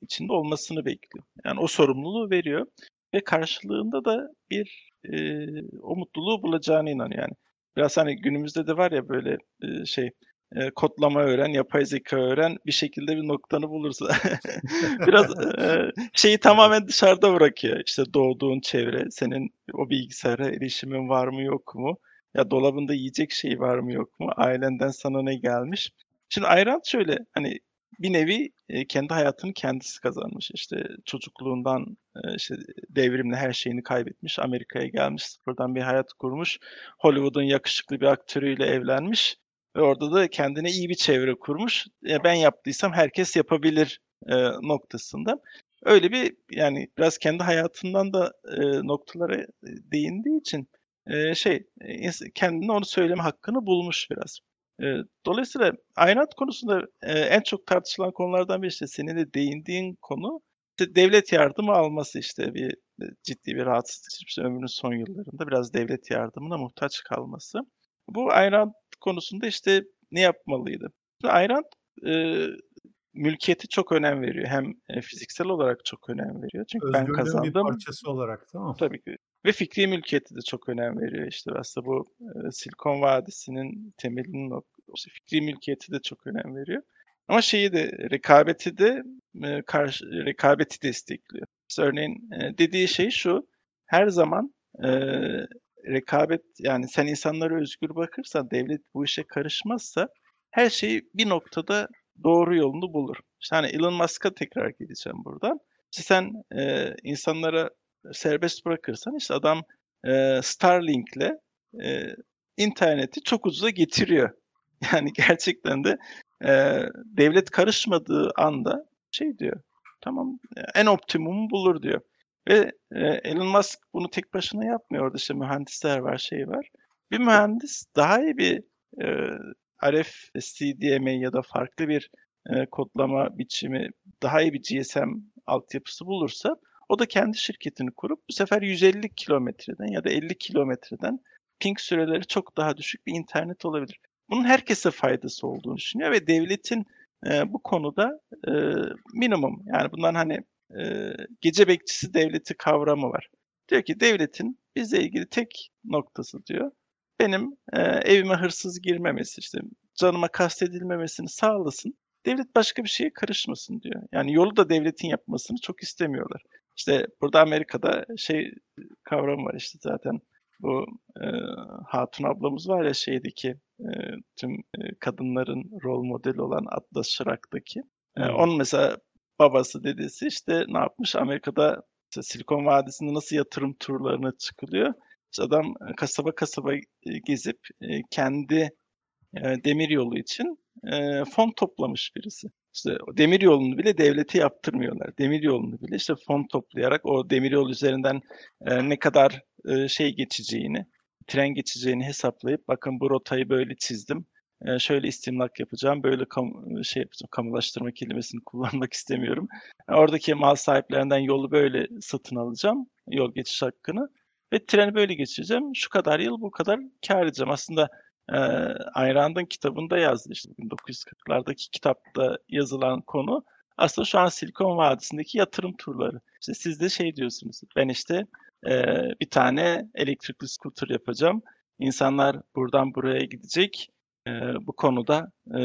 içinde olmasını bekliyor. Yani o sorumluluğu veriyor ve karşılığında da bir e, o mutluluğu bulacağına inanıyor yani. Biraz hani günümüzde de var ya böyle e, şey e, kodlama öğren, yapay zeka öğren, bir şekilde bir noktanı bulursa. Biraz e, şeyi tamamen dışarıda bırakıyor. İşte doğduğun çevre, senin o bilgisayara erişimin var mı yok mu? Ya dolabında yiyecek şey var mı yok mu? Ailenden sana ne gelmiş? Şimdi Ayran şöyle hani bir nevi e, kendi hayatını kendisi kazanmış. İşte çocukluğundan e, işte devrimle her şeyini kaybetmiş. Amerika'ya gelmiş, sıfırdan bir hayat kurmuş. Hollywood'un yakışıklı bir aktörüyle evlenmiş ve orada da kendine iyi bir çevre kurmuş. E, ben yaptıysam herkes yapabilir noktasında. Öyle bir yani biraz kendi hayatından da noktalara değindiği için şey kendine onu söyleme hakkını bulmuş biraz. Dolayısıyla aynat konusunda en çok tartışılan konulardan birisi senin de değindiğin konu işte devlet yardımı alması işte bir ciddi bir rahatsızlık işte ömrünün son yıllarında biraz devlet yardımına muhtaç kalması. Bu ayran konusunda işte ne yapmalıydı? Ayran e, mülkiyeti çok önem veriyor. Hem fiziksel olarak çok önem veriyor. Çünkü ben kazandım. bir parçası olarak tamam Tabii ki. Ve fikri mülkiyeti de çok önem veriyor. İşte aslında bu e, Silikon Vadisi'nin temelinin işte fikri mülkiyeti de çok önem veriyor. Ama şeyi de rekabeti de e, karşı rekabeti destekliyor. İşte örneğin e, dediği şey şu. Her zaman e, rekabet yani sen insanlara özgür bakırsan devlet bu işe karışmazsa her şey bir noktada doğru yolunu bulur. İşte hani Elon Musk'a tekrar gideceğim buradan. İşte sen e, insanlara serbest bırakırsan işte adam e, Starlink'le e, interneti çok ucuza getiriyor. Yani gerçekten de e, devlet karışmadığı anda şey diyor. Tamam en optimumu bulur diyor. Ve e, Elon Musk bunu tek başına yapmıyor. Orada işte mühendisler var, şey var. Bir mühendis daha iyi bir e, RF, CDMA ya da farklı bir e, kodlama biçimi, daha iyi bir GSM altyapısı bulursa o da kendi şirketini kurup bu sefer 150 kilometreden ya da 50 kilometreden ping süreleri çok daha düşük bir internet olabilir. Bunun herkese faydası olduğunu düşünüyor ve devletin e, bu konuda e, minimum yani bundan hani e, gece bekçisi devleti kavramı var. Diyor ki devletin bizle ilgili tek noktası diyor benim e, evime hırsız girmemesi işte canıma kastedilmemesini sağlasın. Devlet başka bir şeye karışmasın diyor. Yani yolu da devletin yapmasını çok istemiyorlar. İşte burada Amerika'da şey kavram var işte zaten bu e, Hatun ablamız var ya şeydeki tüm kadınların rol modeli olan Atlas Şırak'taki. E, onun mesela babası dedesi işte ne yapmış Amerika'da işte Silikon Vadisi'nde nasıl yatırım turlarına çıkılıyor. İşte adam kasaba kasaba gezip kendi demir yolu için fon toplamış birisi. İşte demir yolunu bile devleti yaptırmıyorlar. Demir yolunu bile işte fon toplayarak o demir yol üzerinden ne kadar şey geçeceğini, tren geçeceğini hesaplayıp bakın bu rotayı böyle çizdim e, şöyle istimlak yapacağım, böyle kam şey yapacağım, kamulaştırma kelimesini kullanmak istemiyorum. Yani oradaki mal sahiplerinden yolu böyle satın alacağım, yol geçiş hakkını ve treni böyle geçireceğim. Şu kadar yıl bu kadar kar edeceğim. Aslında e, Ayn kitabında yazdı işte 1940'lardaki kitapta yazılan konu aslında şu an Silikon Vadisi'ndeki yatırım turları. İşte siz de şey diyorsunuz. Ben işte e, bir tane elektrikli scooter yapacağım. İnsanlar buradan buraya gidecek e, bu konuda e,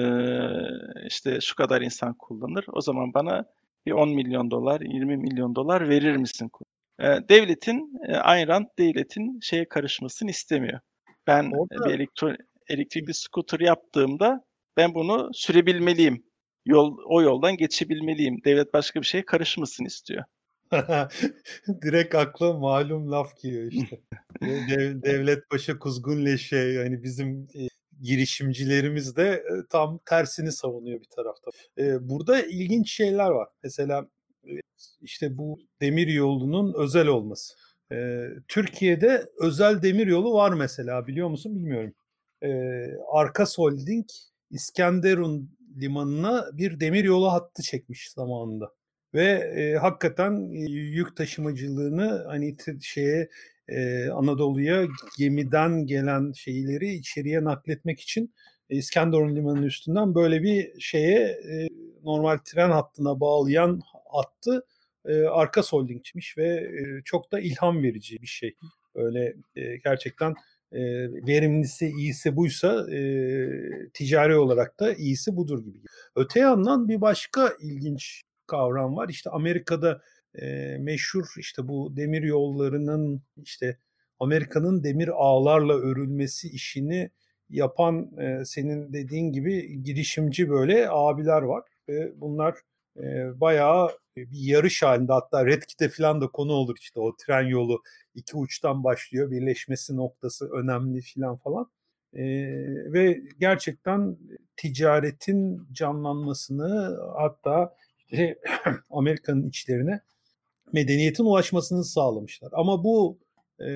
işte şu kadar insan kullanır. O zaman bana bir 10 milyon dolar, 20 milyon dolar verir misin? E, devletin, e, Ayn Rand devletin şeye karışmasını istemiyor. Ben Orada... bir elektro, elektrikli scooter yaptığımda ben bunu sürebilmeliyim. Yol, o yoldan geçebilmeliyim. Devlet başka bir şeye karışmasın istiyor. Direkt akla malum laf geliyor işte. Dev, devlet başı kuzgun leşe yani bizim girişimcilerimiz de e, tam tersini savunuyor bir tarafta. E, burada ilginç şeyler var. Mesela e, işte bu demir yolunun özel olması. Türkiye'de özel demir yolu var mesela biliyor musun bilmiyorum. Arkas Holding İskenderun limanına bir demir yolu hattı çekmiş zamanında. Ve e, hakikaten e, yük taşımacılığını hani şeye e, Anadolu'ya gemiden gelen şeyleri içeriye nakletmek için e, İskenderun Limanı'nın üstünden böyle bir şeye e, normal tren hattına bağlayan attı. E, Arkas Holding'miş ve e, çok da ilham verici bir şey. Öyle e, gerçekten e, verimlisi iyisi buysa e, ticari olarak da iyisi budur gibi. Öte yandan bir başka ilginç kavram var. İşte Amerika'da e, meşhur işte bu demir yollarının işte Amerika'nın demir ağlarla örülmesi işini yapan e, senin dediğin gibi girişimci böyle abiler var ve bunlar e, bayağı bir yarış halinde hatta Redkit'e falan da konu olur işte o tren yolu iki uçtan başlıyor birleşmesi noktası önemli filan falan e, ve gerçekten ticaretin canlanmasını hatta işte Amerika'nın içlerine medeniyetin ulaşmasını sağlamışlar ama bu e,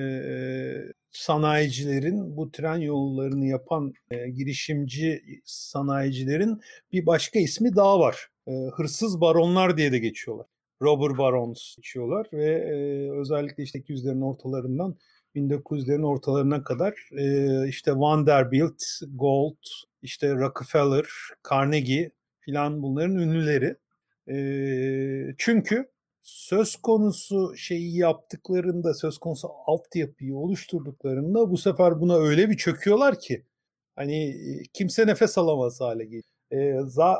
sanayicilerin, bu tren yollarını yapan e, girişimci sanayicilerin bir başka ismi daha var. E, hırsız baronlar diye de geçiyorlar. Robber barons geçiyorlar ve e, özellikle işte 200'lerin ortalarından 1900'lerin ortalarına kadar e, işte Vanderbilt, Gold, işte Rockefeller, Carnegie filan bunların ünlüleri. Çünkü söz konusu şeyi yaptıklarında, söz konusu altyapıyı oluşturduklarında bu sefer buna öyle bir çöküyorlar ki hani kimse nefes alamaz hale geliyor. E,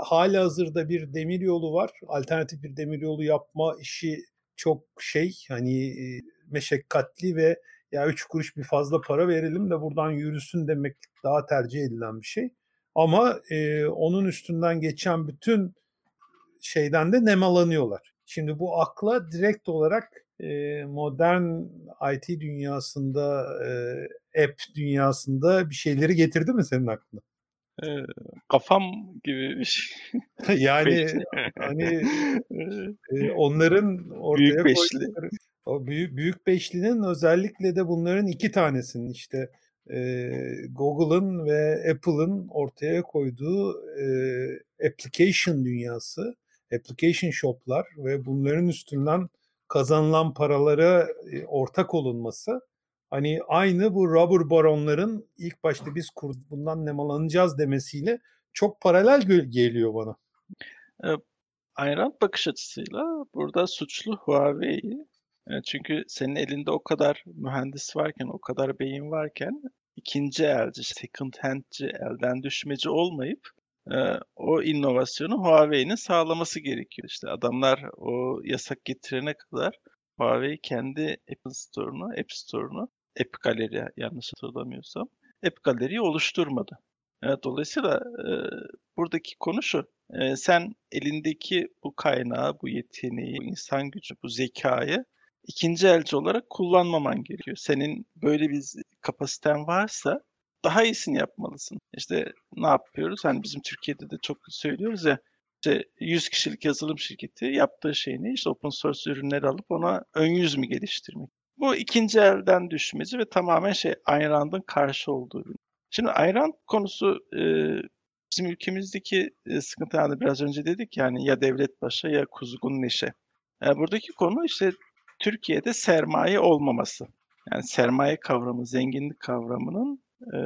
hali hazırda bir demir yolu var. Alternatif bir demir yolu yapma işi çok şey hani e, meşakkatli ve ya üç kuruş bir fazla para verelim de buradan yürüsün demek daha tercih edilen bir şey. Ama e, onun üstünden geçen bütün şeyden de nemalanıyorlar. Şimdi bu akla direkt olarak e, modern IT dünyasında, e, app dünyasında bir şeyleri getirdi mi senin aklına? E, kafam gibi bir şey. yani hani e, onların ortaya büyük beşli. o büyük, büyük beşlinin özellikle de bunların iki tanesinin işte e, Google'ın ve Apple'ın ortaya koyduğu e, application dünyası application shop'lar ve bunların üstünden kazanılan paralara e, ortak olunması hani aynı bu rubber baronların ilk başta biz kur, bundan nemalanacağız demesiyle çok paralel geliyor bana. E, Ayran bakış açısıyla burada suçlu Huawei. E, çünkü senin elinde o kadar mühendis varken, o kadar beyin varken ikinci elci, second handci, elden düşmeci olmayıp o inovasyonu Huawei'nin sağlaması gerekiyor. İşte adamlar o yasak getirene kadar Huawei kendi Apple Store'unu, App Store'unu, App Gallery yanlış hatırlamıyorsam, App Gallery'yi oluşturmadı. Dolayısıyla e, buradaki konu şu. E, sen elindeki bu kaynağı, bu yeteneği, bu insan gücü, bu zekayı ikinci elci olarak kullanmaman gerekiyor. Senin böyle bir kapasiten varsa daha iyisini yapmalısın. İşte ne yapıyoruz? Hani bizim Türkiye'de de çok söylüyoruz ya işte 100 kişilik yazılım şirketi yaptığı şey ne? İşte open source ürünleri alıp ona ön yüz mü geliştirmek? Bu ikinci elden düşmeci ve tamamen şey Ayn Rand'ın karşı olduğu bir. Şimdi Ayn Rand konusu e, bizim ülkemizdeki e, sıkıntı yani biraz önce dedik yani ya devlet başa ya kuzgun neşe. Yani buradaki konu işte Türkiye'de sermaye olmaması. Yani sermaye kavramı, zenginlik kavramının e,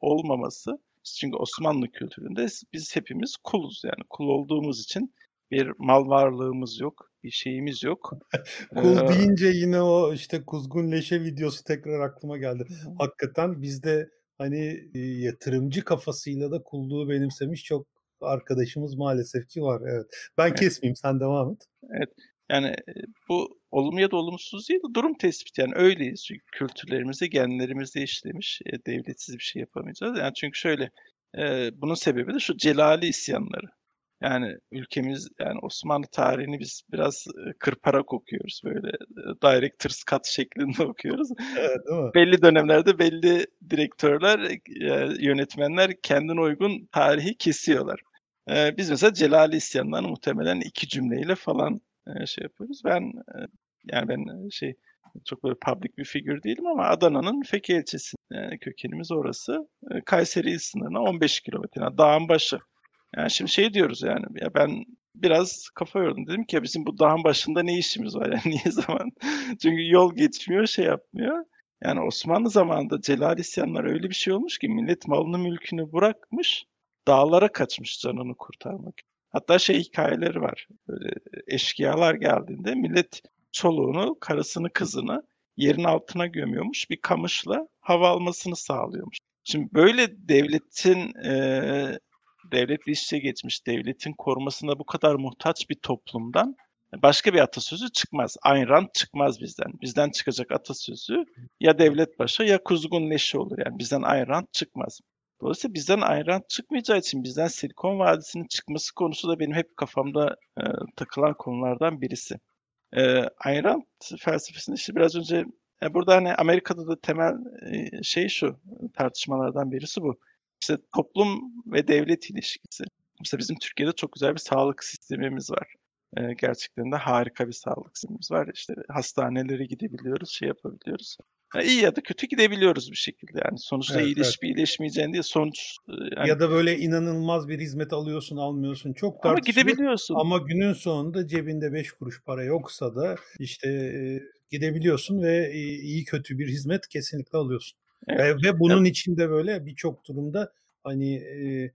olmaması. Çünkü Osmanlı kültüründe biz hepimiz kuluz yani kul olduğumuz için bir mal varlığımız yok, bir şeyimiz yok. Kul ee, deyince yine o işte kuzgun leşe videosu tekrar aklıma geldi. Hakikaten bizde hani yatırımcı kafasıyla da kulluğu benimsemiş çok arkadaşımız maalesef ki var. Evet. Ben evet. kesmeyeyim sen devam et. Evet. Yani bu olumlu ya da olumsuz değil de durum tespiti. Yani öyleyiz çünkü kültürlerimizde, genlerimizde işlemiş. E, devletsiz bir şey yapamayacağız. Yani çünkü şöyle, e, bunun sebebi de şu celali isyanları. Yani ülkemiz, yani Osmanlı tarihini biz biraz kırparak okuyoruz. Böyle director's cut şeklinde okuyoruz. Evet, değil mi? Belli dönemlerde belli direktörler, yönetmenler kendine uygun tarihi kesiyorlar. Biz mesela Celali isyanlarını muhtemelen iki cümleyle falan şey yapıyoruz. Ben yani ben şey çok böyle public bir figür değilim ama Adana'nın Feke ilçesi yani kökenimiz orası. Kayseri sınırına 15 kilometre. Yani dağın başı. Yani şimdi şey diyoruz yani ya ben biraz kafa yordum. Dedim ki ya bizim bu dağın başında ne işimiz var? Yani niye zaman? Çünkü yol geçmiyor, şey yapmıyor. Yani Osmanlı zamanında Celal isyanlar öyle bir şey olmuş ki millet malını mülkünü bırakmış, dağlara kaçmış canını kurtarmak. Hatta şey hikayeleri var. Böyle eşkıyalar geldiğinde millet çoluğunu, karısını, kızını yerin altına gömüyormuş. Bir kamışla hava almasını sağlıyormuş. Şimdi böyle devletin e, devletle iç içe geçmiş, devletin korumasına bu kadar muhtaç bir toplumdan başka bir atasözü çıkmaz. Ayn Rand çıkmaz bizden. Bizden çıkacak atasözü ya devlet başa ya kuzgun leşi olur. Yani bizden Ayn Rand çıkmaz. Dolayısıyla bizden Ayn Rand çıkmayacağı için bizden Silikon Vadisi'nin çıkması konusu da benim hep kafamda e, takılan konulardan birisi. E, Ayn Rand felsefesinde işte biraz önce e, burada hani Amerika'da da temel e, şey şu tartışmalardan birisi bu. İşte toplum ve devlet ilişkisi. Mesela bizim Türkiye'de çok güzel bir sağlık sistemimiz var. E, gerçekten de harika bir sağlık sistemimiz var. İşte hastanelere gidebiliyoruz, şey yapabiliyoruz. Yani iyi ya da kötü gidebiliyoruz bir şekilde. Yani sonuçta evet, iyileşip evet. iyileşmeyeceğin diye sonuç yani... ya da böyle inanılmaz bir hizmet alıyorsun almıyorsun çok tartışılır. Ama gidebiliyorsun. Ama günün sonunda cebinde 5 kuruş para yoksa da işte e, gidebiliyorsun ve iyi kötü bir hizmet kesinlikle alıyorsun. Evet. Ve, ve bunun evet. içinde böyle birçok durumda hani e,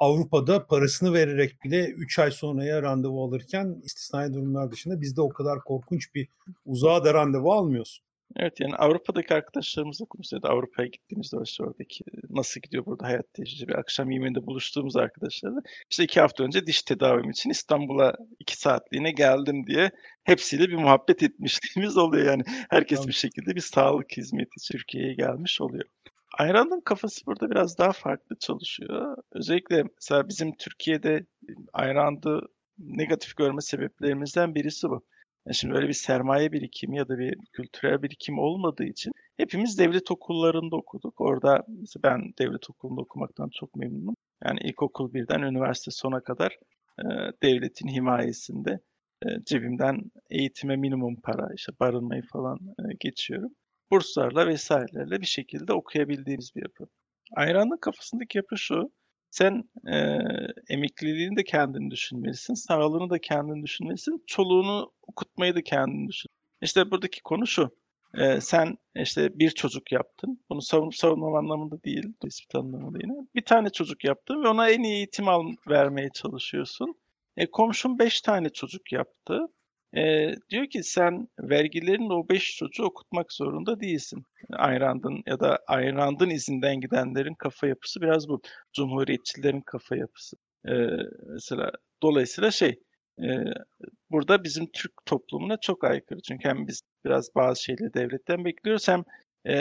Avrupa'da parasını vererek bile 3 ay sonraya randevu alırken istisnai durumlar dışında bizde o kadar korkunç bir uzağa da randevu almıyorsun. Evet yani Avrupa'daki arkadaşlarımızla konuşuyordu. Avrupa'ya gittiğimizde işte oradaki nasıl gidiyor burada hayat tecrübe. Akşam yemeğinde buluştuğumuz arkadaşlarla işte iki hafta önce diş tedavim için İstanbul'a iki saatliğine geldim diye hepsiyle bir muhabbet etmişliğimiz oluyor. Yani herkes tamam. bir şekilde bir sağlık hizmeti Türkiye'ye gelmiş oluyor. Ayran'ın kafası burada biraz daha farklı çalışıyor. Özellikle mesela bizim Türkiye'de Ayran'da negatif görme sebeplerimizden birisi bu. Yani şimdi öyle bir sermaye birikimi ya da bir kültürel birikim olmadığı için hepimiz devlet okullarında okuduk. Orada ben devlet okulunda okumaktan çok memnunum. Yani ilkokul birden üniversite sona kadar e, devletin himayesinde e, cebimden eğitime minimum para, işte barınmayı falan e, geçiyorum. Burslarla vesairelerle bir şekilde okuyabildiğimiz bir yapı. Ayran'ın kafasındaki yapı şu. Sen e, emekliliğini de kendini düşünmelisin, sağlığını da kendini düşünmelisin, çoluğunu okutmayı da kendini düşün. İşte buradaki konu şu. E, sen işte bir çocuk yaptın. Bunu savunup savunmam anlamında değil, tespit anlamında yine. Bir tane çocuk yaptın ve ona en iyi eğitim al vermeye çalışıyorsun. E, komşun beş tane çocuk yaptı. E, diyor ki sen vergilerinle o beş çocuğu okutmak zorunda değilsin. Ayrand'ın ya da Ayrand'ın izinden gidenlerin kafa yapısı biraz bu. Cumhuriyetçilerin kafa yapısı. E, mesela dolayısıyla şey e, burada bizim Türk toplumuna çok aykırı. Çünkü hem biz biraz bazı şeyleri devletten bekliyoruz hem e,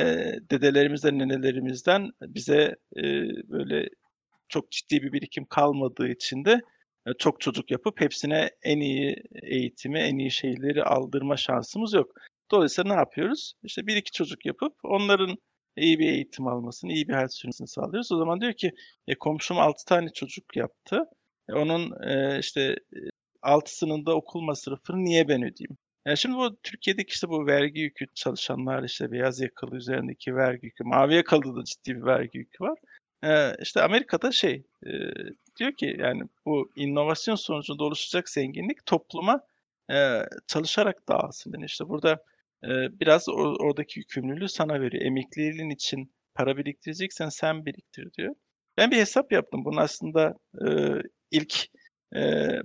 dedelerimizden, nenelerimizden bize e, böyle çok ciddi bir birikim kalmadığı için de çok çocuk yapıp hepsine en iyi eğitimi, en iyi şeyleri aldırma şansımız yok. Dolayısıyla ne yapıyoruz? İşte bir iki çocuk yapıp onların iyi bir eğitim almasını, iyi bir hayat sürmesini sağlıyoruz. O zaman diyor ki e, komşum 6 tane çocuk yaptı. E, onun e, işte altısının da okul masrafını niye ben ödeyeyim? Yani şimdi bu Türkiye'deki işte bu vergi yükü çalışanlar işte beyaz yakalı üzerindeki vergi yükü, mavi yakalı da ciddi bir vergi yükü var. Ee, işte Amerika'da şey e, diyor ki yani bu inovasyon sonucunda oluşacak zenginlik topluma e, çalışarak dağılsın. Yani işte burada e, biraz or, oradaki yükümlülüğü sana veriyor. Emekliliğin için para biriktireceksen sen biriktir diyor. Ben bir hesap yaptım. Bunu aslında e, ilk e,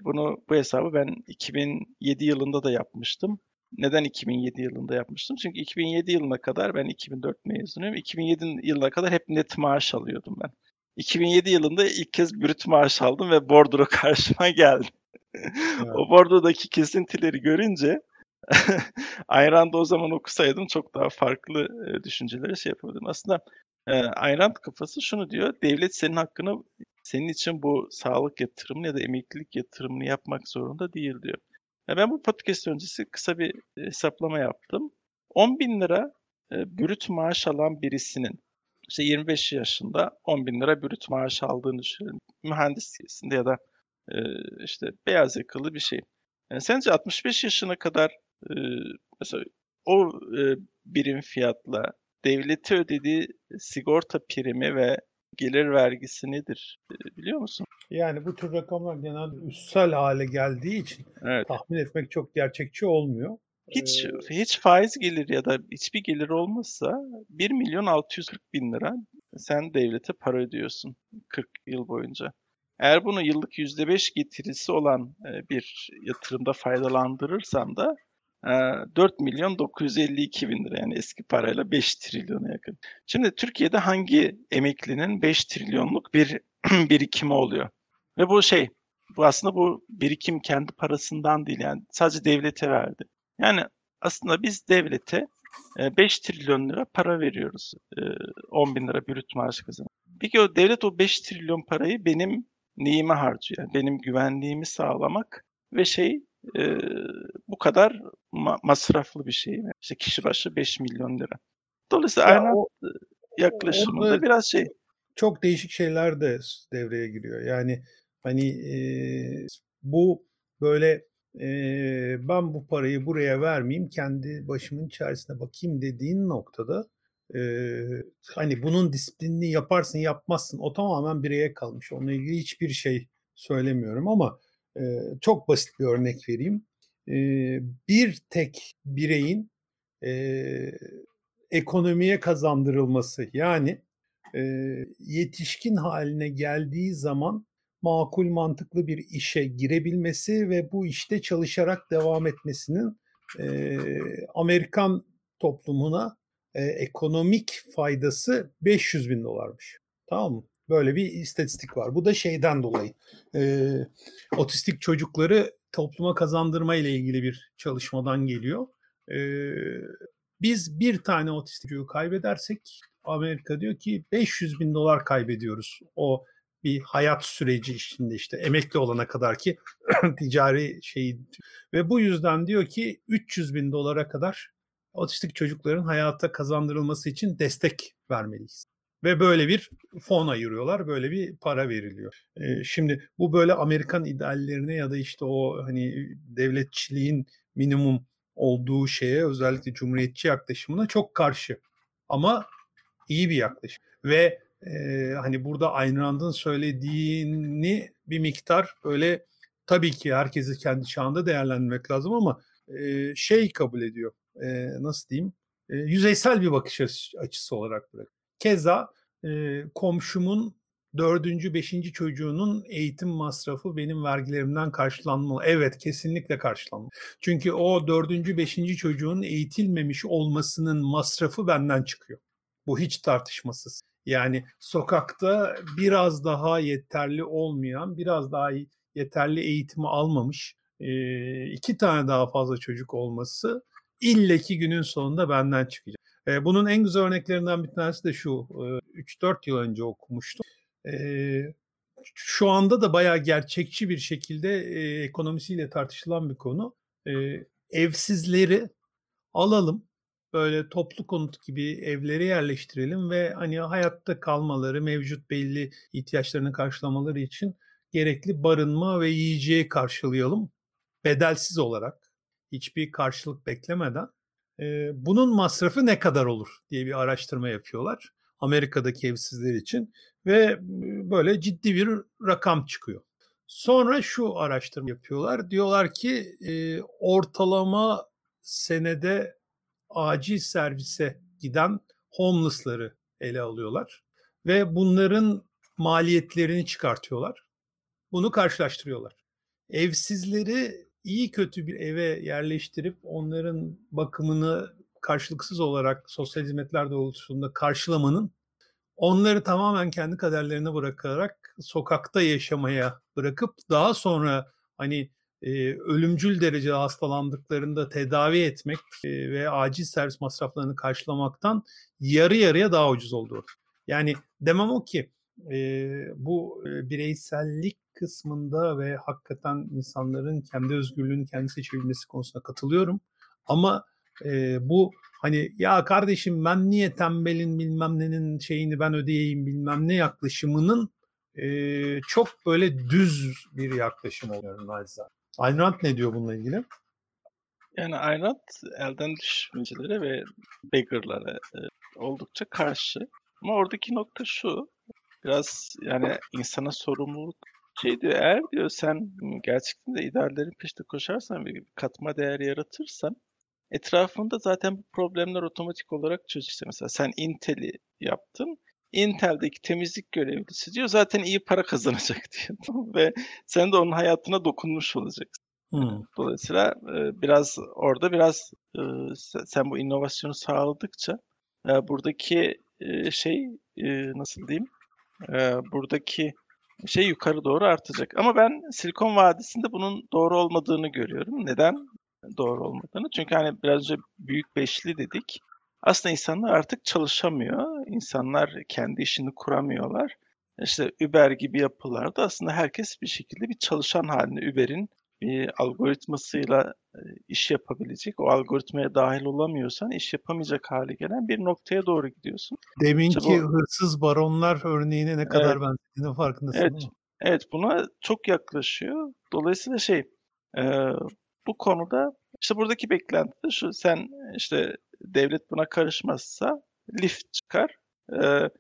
bunu bu hesabı ben 2007 yılında da yapmıştım. Neden 2007 yılında yapmıştım? Çünkü 2007 yılına kadar ben 2004 mezunuyum. 2007 yılına kadar hep net maaş alıyordum ben. 2007 yılında ilk kez brüt maaş aldım ve bordro karşıma geldi. Evet. o bordrodaki kesintileri görünce Ayrand'ı o zaman okusaydım çok daha farklı e, düşüncelere şey yapabilirdim. Aslında e, Ayrand kafası şunu diyor. Devlet senin hakkını senin için bu sağlık yatırımını ya da emeklilik yatırımını yapmak zorunda değil diyor. Ya ben bu podcast öncesi kısa bir hesaplama yaptım. 10 bin lira e, brüt maaş alan birisinin işte 25 yaşında 10 bin lira brüt maaş aldığını düşünelim. Mühendisliğinde ya da e, işte beyaz yakalı bir şey. Yani sence 65 yaşına kadar e, mesela o e, birim fiyatla devleti ödediği sigorta primi ve gelir vergisi nedir biliyor musun? Yani bu tür rakamlar genelde üssel hale geldiği için evet. tahmin etmek çok gerçekçi olmuyor. Hiç ee, hiç faiz gelir ya da hiçbir gelir olmazsa 1 milyon 640 bin lira sen devlete para ödüyorsun 40 yıl boyunca. Eğer bunu yıllık %5 getirisi olan bir yatırımda faydalandırırsam da 4 e, milyon 952 bin lira yani eski parayla 5 trilyona yakın. Şimdi Türkiye'de hangi emeklinin 5 trilyonluk bir birikimi oluyor? Ve bu şey, bu aslında bu birikim kendi parasından değil yani sadece devlete verdi. Yani aslında biz devlete 5 trilyon lira para veriyoruz. 10 bin lira brüt maaş kazanıyor. Peki o devlet o 5 trilyon parayı benim neyime harcıyor? Yani benim güvenliğimi sağlamak ve şey e, bu kadar ma- masraflı bir şey. İşte kişi başı 5 milyon lira. Dolayısıyla ya aynı o, yaklaşımında biraz şey. Çok değişik şeyler de devreye giriyor. Yani hani e, bu böyle ben bu parayı buraya vermeyeyim kendi başımın içerisine bakayım dediğin noktada e, hani bunun disiplinini yaparsın yapmazsın o tamamen bireye kalmış. Onunla ilgili hiçbir şey söylemiyorum ama çok basit bir örnek vereyim. Bir tek bireyin ekonomiye kazandırılması yani yetişkin haline geldiği zaman makul mantıklı bir işe girebilmesi ve bu işte çalışarak devam etmesinin e, Amerikan toplumuna e, ekonomik faydası 500 bin dolarmış. Tamam mı? Böyle bir istatistik var. Bu da şeyden dolayı. E, otistik çocukları topluma kazandırma ile ilgili bir çalışmadan geliyor. E, biz bir tane otistik çocuğu kaybedersek Amerika diyor ki 500 bin dolar kaybediyoruz. O bir hayat süreci içinde işte emekli olana kadar ki ticari şey ve bu yüzden diyor ki 300 bin dolara kadar otistik çocukların hayata kazandırılması için destek vermeliyiz. Ve böyle bir fon ayırıyorlar, böyle bir para veriliyor. Ee, şimdi bu böyle Amerikan ideallerine ya da işte o hani devletçiliğin minimum olduğu şeye özellikle cumhuriyetçi yaklaşımına çok karşı. Ama iyi bir yaklaşım. Ve e, hani burada Ayn Rand'ın söylediğini bir miktar böyle tabii ki herkesi kendi çağında değerlendirmek lazım ama e, şey kabul ediyor e, nasıl diyeyim e, yüzeysel bir bakış açısı olarak bırak. Keza e, komşumun dördüncü, beşinci çocuğunun eğitim masrafı benim vergilerimden karşılanmalı. Evet kesinlikle karşılanmalı. Çünkü o dördüncü, beşinci çocuğun eğitilmemiş olmasının masrafı benden çıkıyor. Bu hiç tartışmasız. Yani sokakta biraz daha yeterli olmayan, biraz daha yeterli eğitimi almamış iki tane daha fazla çocuk olması illeki günün sonunda benden çıkacak. Bunun en güzel örneklerinden bir tanesi de şu. E, 3-4 yıl önce okumuştum. Şu anda da bayağı gerçekçi bir şekilde ekonomisiyle tartışılan bir konu. Evsizleri alalım böyle toplu konut gibi evlere yerleştirelim ve hani hayatta kalmaları, mevcut belli ihtiyaçlarını karşılamaları için gerekli barınma ve yiyeceği karşılayalım bedelsiz olarak hiçbir karşılık beklemeden e, bunun masrafı ne kadar olur diye bir araştırma yapıyorlar Amerika'daki evsizler için ve böyle ciddi bir rakam çıkıyor. Sonra şu araştırma yapıyorlar. Diyorlar ki e, ortalama senede acil servise giden homeless'ları ele alıyorlar ve bunların maliyetlerini çıkartıyorlar. Bunu karşılaştırıyorlar. Evsizleri iyi kötü bir eve yerleştirip onların bakımını karşılıksız olarak sosyal hizmetler doğrultusunda karşılamanın onları tamamen kendi kaderlerine bırakarak sokakta yaşamaya bırakıp daha sonra hani e, ölümcül derecede hastalandıklarında tedavi etmek e, ve acil servis masraflarını karşılamaktan yarı yarıya daha ucuz olduğu. Yani demem o ki e, bu e, bireysellik kısmında ve hakikaten insanların kendi özgürlüğünü kendi seçebilmesi konusunda katılıyorum. Ama e, bu hani ya kardeşim ben niye tembelin bilmem nenin şeyini ben ödeyeyim bilmem ne yaklaşımının e, çok böyle düz bir yaklaşım oluyor naçizane. Ayn Rand ne diyor bununla ilgili? Yani Ayn Rand elden düşmecilere ve beggarlara e, oldukça karşı. Ama oradaki nokta şu, biraz yani insana sorumluluk şey diyor, eğer diyor sen gerçekten de ideallerin peşinde koşarsan ve katma değer yaratırsan etrafında zaten bu problemler otomatik olarak çözülür. Mesela sen Intel'i yaptın. Intel'deki temizlik görevlisi diyor zaten iyi para kazanacak diyor. Ve sen de onun hayatına dokunmuş olacaksın. Hmm. Dolayısıyla e, biraz orada biraz e, sen bu inovasyonu sağladıkça e, buradaki şey nasıl diyeyim buradaki şey yukarı doğru artacak. Ama ben Silikon Vadisi'nde bunun doğru olmadığını görüyorum. Neden doğru olmadığını? Çünkü hani biraz önce büyük beşli dedik. Aslında insanlar artık çalışamıyor. İnsanlar kendi işini kuramıyorlar. İşte Uber gibi yapılarda aslında herkes bir şekilde bir çalışan halinde Uber'in bir algoritmasıyla e, iş yapabilecek, o algoritmaya dahil olamıyorsan iş yapamayacak hale gelen bir noktaya doğru gidiyorsun. Deminki işte bu, hırsız baronlar örneğine ne kadar evet, benzediğinin farkındasın evet? Evet, buna çok yaklaşıyor. Dolayısıyla şey, e, bu konuda işte buradaki beklenti de şu, sen işte devlet buna karışmazsa lift çıkar. E,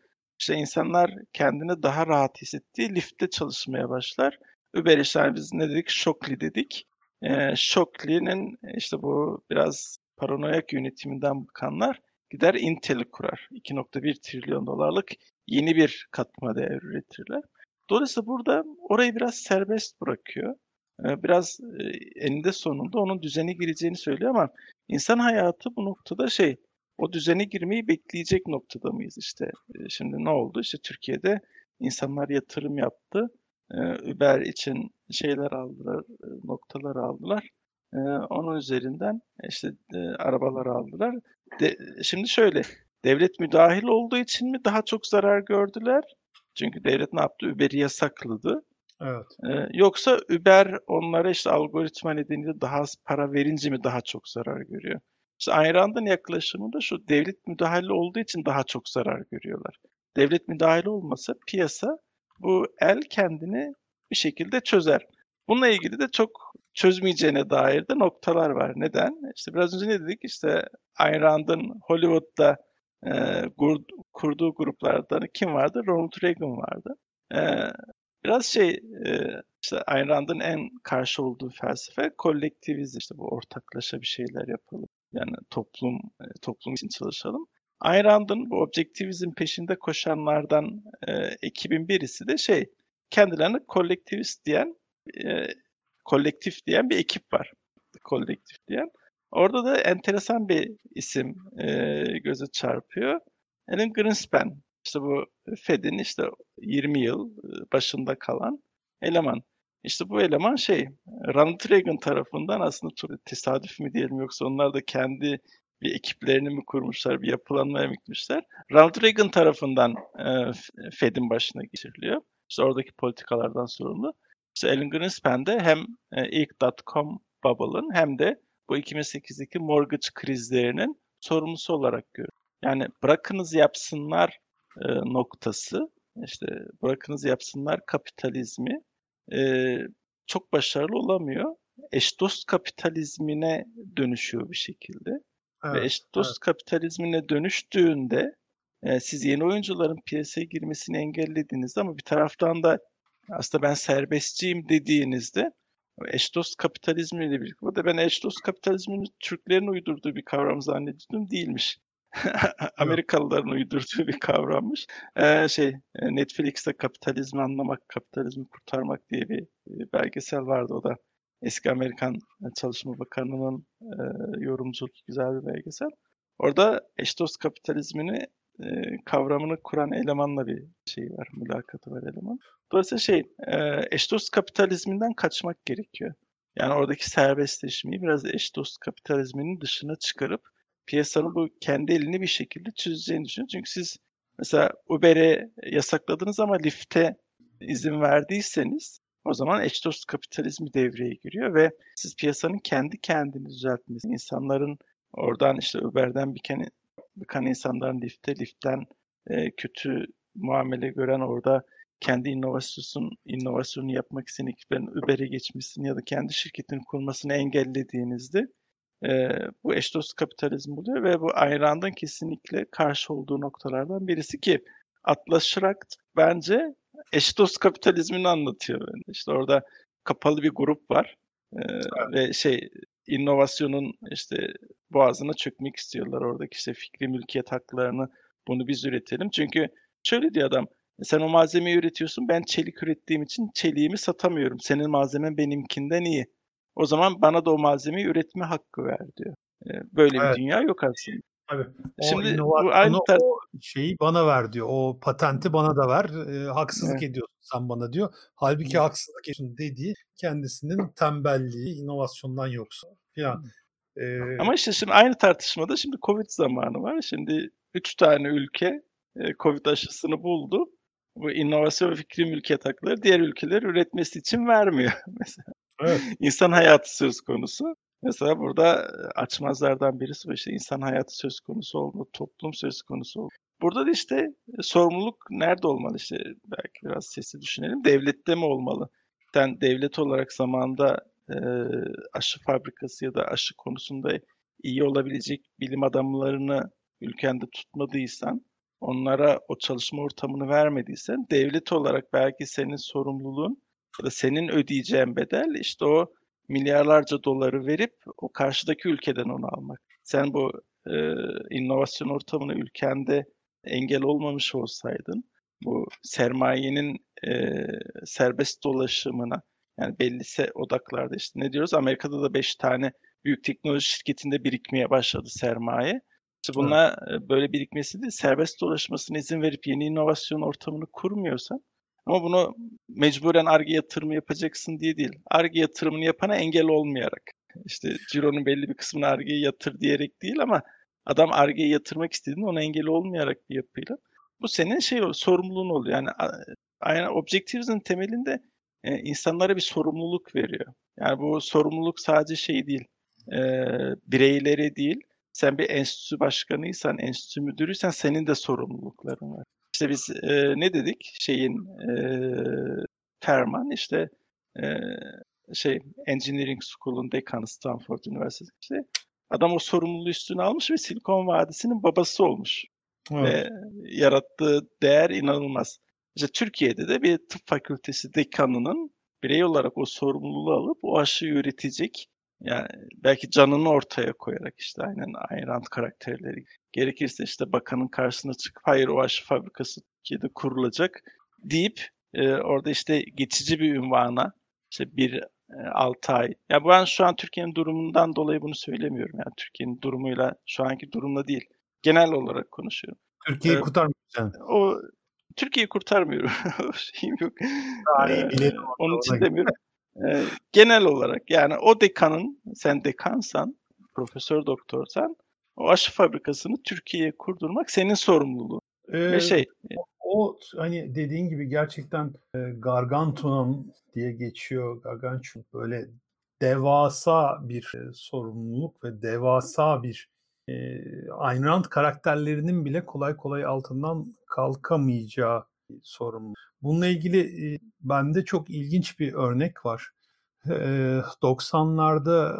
işte insanlar kendini daha rahat hissettiği liftte çalışmaya başlar. Uber işte biz ne dedik? Şokli dedik. E, Şokli'nin işte bu biraz paranoyak yönetiminden bakanlar gider Intel'i kurar. 2.1 trilyon dolarlık yeni bir katma değer üretirler. Dolayısıyla burada orayı biraz serbest bırakıyor. Biraz eninde sonunda onun düzene gireceğini söylüyor ama insan hayatı bu noktada şey, o düzene girmeyi bekleyecek noktada mıyız işte? Şimdi ne oldu? İşte Türkiye'de insanlar yatırım yaptı. Uber için şeyler aldılar, noktalar aldılar. Onun üzerinden işte arabalar aldılar. Şimdi şöyle, devlet müdahil olduğu için mi daha çok zarar gördüler? Çünkü devlet ne yaptı? Uber'i yasakladı. Evet. Ee, yoksa Uber onlara işte algoritma nedeniyle daha az para verince mi daha çok zarar görüyor? İşte Ayn Rand'ın yaklaşımı da şu, devlet müdahale olduğu için daha çok zarar görüyorlar. Devlet müdahale olmasa piyasa bu el kendini bir şekilde çözer. Bununla ilgili de çok çözmeyeceğine dair de noktalar var. Neden? İşte biraz önce ne dedik? İşte Ayn Rand'ın Hollywood'da e, kurduğu gruplardan kim vardı? Ronald Reagan vardı. E, biraz şey işte Ayn Rand'ın en karşı olduğu felsefe kolektivizm. İşte bu ortaklaşa bir şeyler yapalım. Yani toplum toplum için çalışalım. Ayn Rand'ın bu objektivizm peşinde koşanlardan ekibin birisi de şey kendilerine kolektivist diyen kolektif diyen bir ekip var. Kolektif diyen. Orada da enteresan bir isim e, göze çarpıyor. Alan Greenspan. İşte bu Fed'in işte 20 yıl başında kalan eleman. İşte bu eleman şey, Ronald Reagan tarafından aslında tesadüf mü diyelim yoksa onlar da kendi bir ekiplerini mi kurmuşlar, bir yapılanmaya mı gitmişler. Ronald Reagan tarafından e, Fed'in başına geçiriliyor. İşte oradaki politikalardan sorumlu. İşte Alan Greenspan de hem e, ilk dot-com bubble'ın hem de bu 2008'deki mortgage krizlerinin sorumlusu olarak görüyor. Yani bırakınız yapsınlar e, noktası, işte bırakınız yapsınlar kapitalizmi e, çok başarılı olamıyor. Eş dost kapitalizmine dönüşüyor bir şekilde. Evet, Ve eş dost evet. kapitalizmine dönüştüğünde e, siz yeni oyuncuların piyasaya girmesini engellediğinizde ama bir taraftan da aslında ben serbestçiyim dediğinizde eş dost kapitalizmiyle birlikte. Bu da ben eş dost kapitalizmini Türklerin uydurduğu bir kavram zannediyordum. Değilmiş. Amerikalıların uydurduğu bir kavrammış. Ee, şey Netflix'te kapitalizmi anlamak, kapitalizmi kurtarmak diye bir belgesel vardı o da. Eski Amerikan Çalışma Bakanı'nın e, yorumculuk güzel bir belgesel. Orada eş dost kapitalizmini e, kavramını kuran elemanla bir şey var, mülakatı var eleman. Dolayısıyla şey, e, eş dost kapitalizminden kaçmak gerekiyor. Yani oradaki serbestleşmeyi biraz eş dost kapitalizminin dışına çıkarıp piyasanın bu kendi elini bir şekilde çözeceğini düşünüyorum. Çünkü siz mesela Uber'e yasakladınız ama Lyft'e izin verdiyseniz o zaman eş dost kapitalizmi devreye giriyor ve siz piyasanın kendi kendini düzeltmesi, insanların oradan işte Uber'den kere bıkan insanların Lyft'e, Lyft'ten e, kötü muamele gören orada kendi inovasyonun inovasyonu yapmak isteyen ekiplerin Uber'e geçmesini ya da kendi şirketini kurmasını engellediğinizde e, bu eş dost kapitalizm oluyor ve bu Ayn kesinlikle karşı olduğu noktalardan birisi ki Atlas Shrugged bence eş dost kapitalizmini anlatıyor. Yani işte orada kapalı bir grup var e, ve şey inovasyonun işte boğazına çökmek istiyorlar. Oradaki işte fikri mülkiyet haklarını bunu biz üretelim. Çünkü Şöyle diyor adam. Sen o malzemeyi üretiyorsun. Ben çelik ürettiğim için çeliğimi satamıyorum. Senin malzemen benimkinden iyi. O zaman bana da o malzemeyi üretme hakkı ver diyor. Böyle evet. bir dünya yok aslında. Tabii. O Şimdi bu aynı tar- o şeyi bana ver diyor. O patenti bana da ver. E, haksızlık evet. ediyorsun sen bana diyor. Halbuki haksızlık ediyorsun dediği kendisinin tembelliği, inovasyondan yoksa falan. Ee, Ama işte şimdi aynı tartışmada şimdi Covid zamanı var. Şimdi üç tane ülke Covid aşısını buldu. Bu inovasyon ve fikri mülkiyet hakları diğer ülkeler üretmesi için vermiyor mesela. İnsan hayatı söz konusu. Mesela burada açmazlardan birisi bu işte insan hayatı söz konusu oldu, toplum söz konusu oldu. Burada da işte sorumluluk nerede olmalı işte belki biraz sesi düşünelim. Devlette mi olmalı? Sen devlet olarak zamanda e, aşı fabrikası ya da aşı konusunda iyi olabilecek bilim adamlarını ülkende tutmadıysan, onlara o çalışma ortamını vermediysen devlet olarak belki senin sorumluluğun senin ödeyeceğin bedel işte o milyarlarca doları verip o karşıdaki ülkeden onu almak. Sen bu e, inovasyon ortamını ülkende engel olmamış olsaydın bu sermayenin e, serbest dolaşımına yani belli odaklarda işte ne diyoruz Amerika'da da 5 tane büyük teknoloji şirketinde birikmeye başladı sermaye. İşte buna evet. böyle birikmesi değil, serbest dolaşmasına izin verip yeni inovasyon ortamını kurmuyorsan ama bunu mecburen ARGE yatırımı yapacaksın diye değil. ARGE yatırımını yapana engel olmayarak. İşte Ciro'nun belli bir kısmını ARGE'ye yatır diyerek değil ama adam ARGE'ye yatırmak istediğinde ona engel olmayarak bir yapıyla. Bu senin şey sorumluluğun oluyor. Yani aynen Objectives'in temelinde e, insanlara bir sorumluluk veriyor. Yani bu sorumluluk sadece şey değil. E, bireylere değil. Sen bir enstitü başkanıysan, enstitü müdürüysen senin de sorumlulukların var. İşte biz e, ne dedik? Şeyin e, Ferman işte e, şey Engineering School'un dekanı Stanford Üniversitesi. İşte adam o sorumluluğu üstüne almış ve Silikon Vadisi'nin babası olmuş. Evet. Ve yarattığı değer inanılmaz. İşte Türkiye'de de bir tıp fakültesi dekanının birey olarak o sorumluluğu alıp o aşıyı üretecek yani belki canını ortaya koyarak işte aynen Ayn karakterleri gerekirse işte bakanın karşısına çıkıp hayır o aşı fabrikası Türkiye'de kurulacak deyip e, orada işte geçici bir ünvana işte bir e, 6 ay. Ya ben şu an Türkiye'nin durumundan dolayı bunu söylemiyorum. Yani Türkiye'nin durumuyla şu anki durumla değil. Genel olarak konuşuyorum. Türkiye'yi ee, kurtarmayacaksın. O Türkiye'yi kurtarmıyorum. şeyim yok. Daha iyi bilelim. Onun için demiyorum. Ee, genel olarak yani o dekanın sen dekansan, profesör doktorsan o aşı fabrikasını Türkiye'ye kurdurmak senin sorumluluğun. Ee, Ve şey o, hani dediğin gibi gerçekten e, gargantuan diye geçiyor. Gargantuan böyle devasa bir e, sorumluluk ve devasa bir e, Ayn Rand karakterlerinin bile kolay kolay altından kalkamayacağı sorumlu. Bununla ilgili bende çok ilginç bir örnek var. E, 90'larda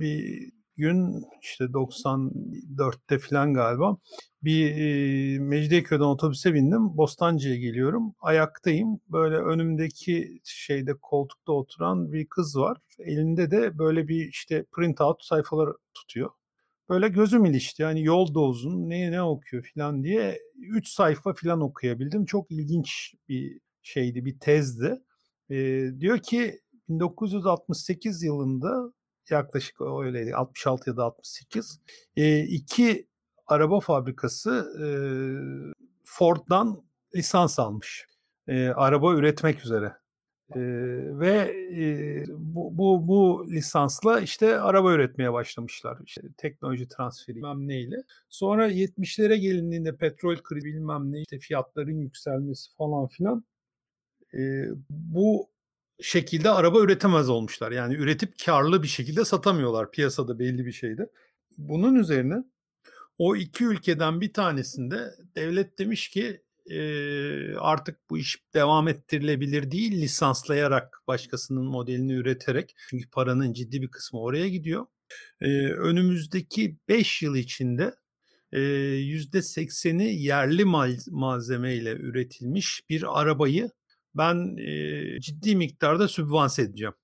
bir gün işte 94'te falan galiba bir e, Mecidiyeköy'den otobüse bindim. Bostancı'ya geliyorum. Ayaktayım. Böyle önümdeki şeyde koltukta oturan bir kız var. Elinde de böyle bir işte print out sayfaları tutuyor. Böyle gözüm ilişti. Yani yol da uzun. Ne ne okuyor falan diye 3 sayfa falan okuyabildim. Çok ilginç bir şeydi, bir tezdi. E, diyor ki 1968 yılında yaklaşık öyleydi 66 ya da 68 e, iki araba fabrikası e, Ford'dan lisans almış. E, araba üretmek üzere. Ve e, bu, bu, bu lisansla işte araba üretmeye başlamışlar. İşte teknoloji transferi bilmem neyle. Sonra 70'lere gelindiğinde petrol krizi bilmem ne işte fiyatların yükselmesi falan filan e, bu şekilde araba üretemez olmuşlar. Yani üretip karlı bir şekilde satamıyorlar piyasada belli bir şeyde. Bunun üzerine o iki ülkeden bir tanesinde devlet demiş ki e, artık bu iş devam ettirilebilir değil lisanslayarak başkasının modelini üreterek çünkü paranın ciddi bir kısmı oraya gidiyor. E, önümüzdeki 5 yıl içinde yüzde 80'i yerli malzemeyle üretilmiş bir arabayı ben e, ciddi miktarda sübvanse edeceğim.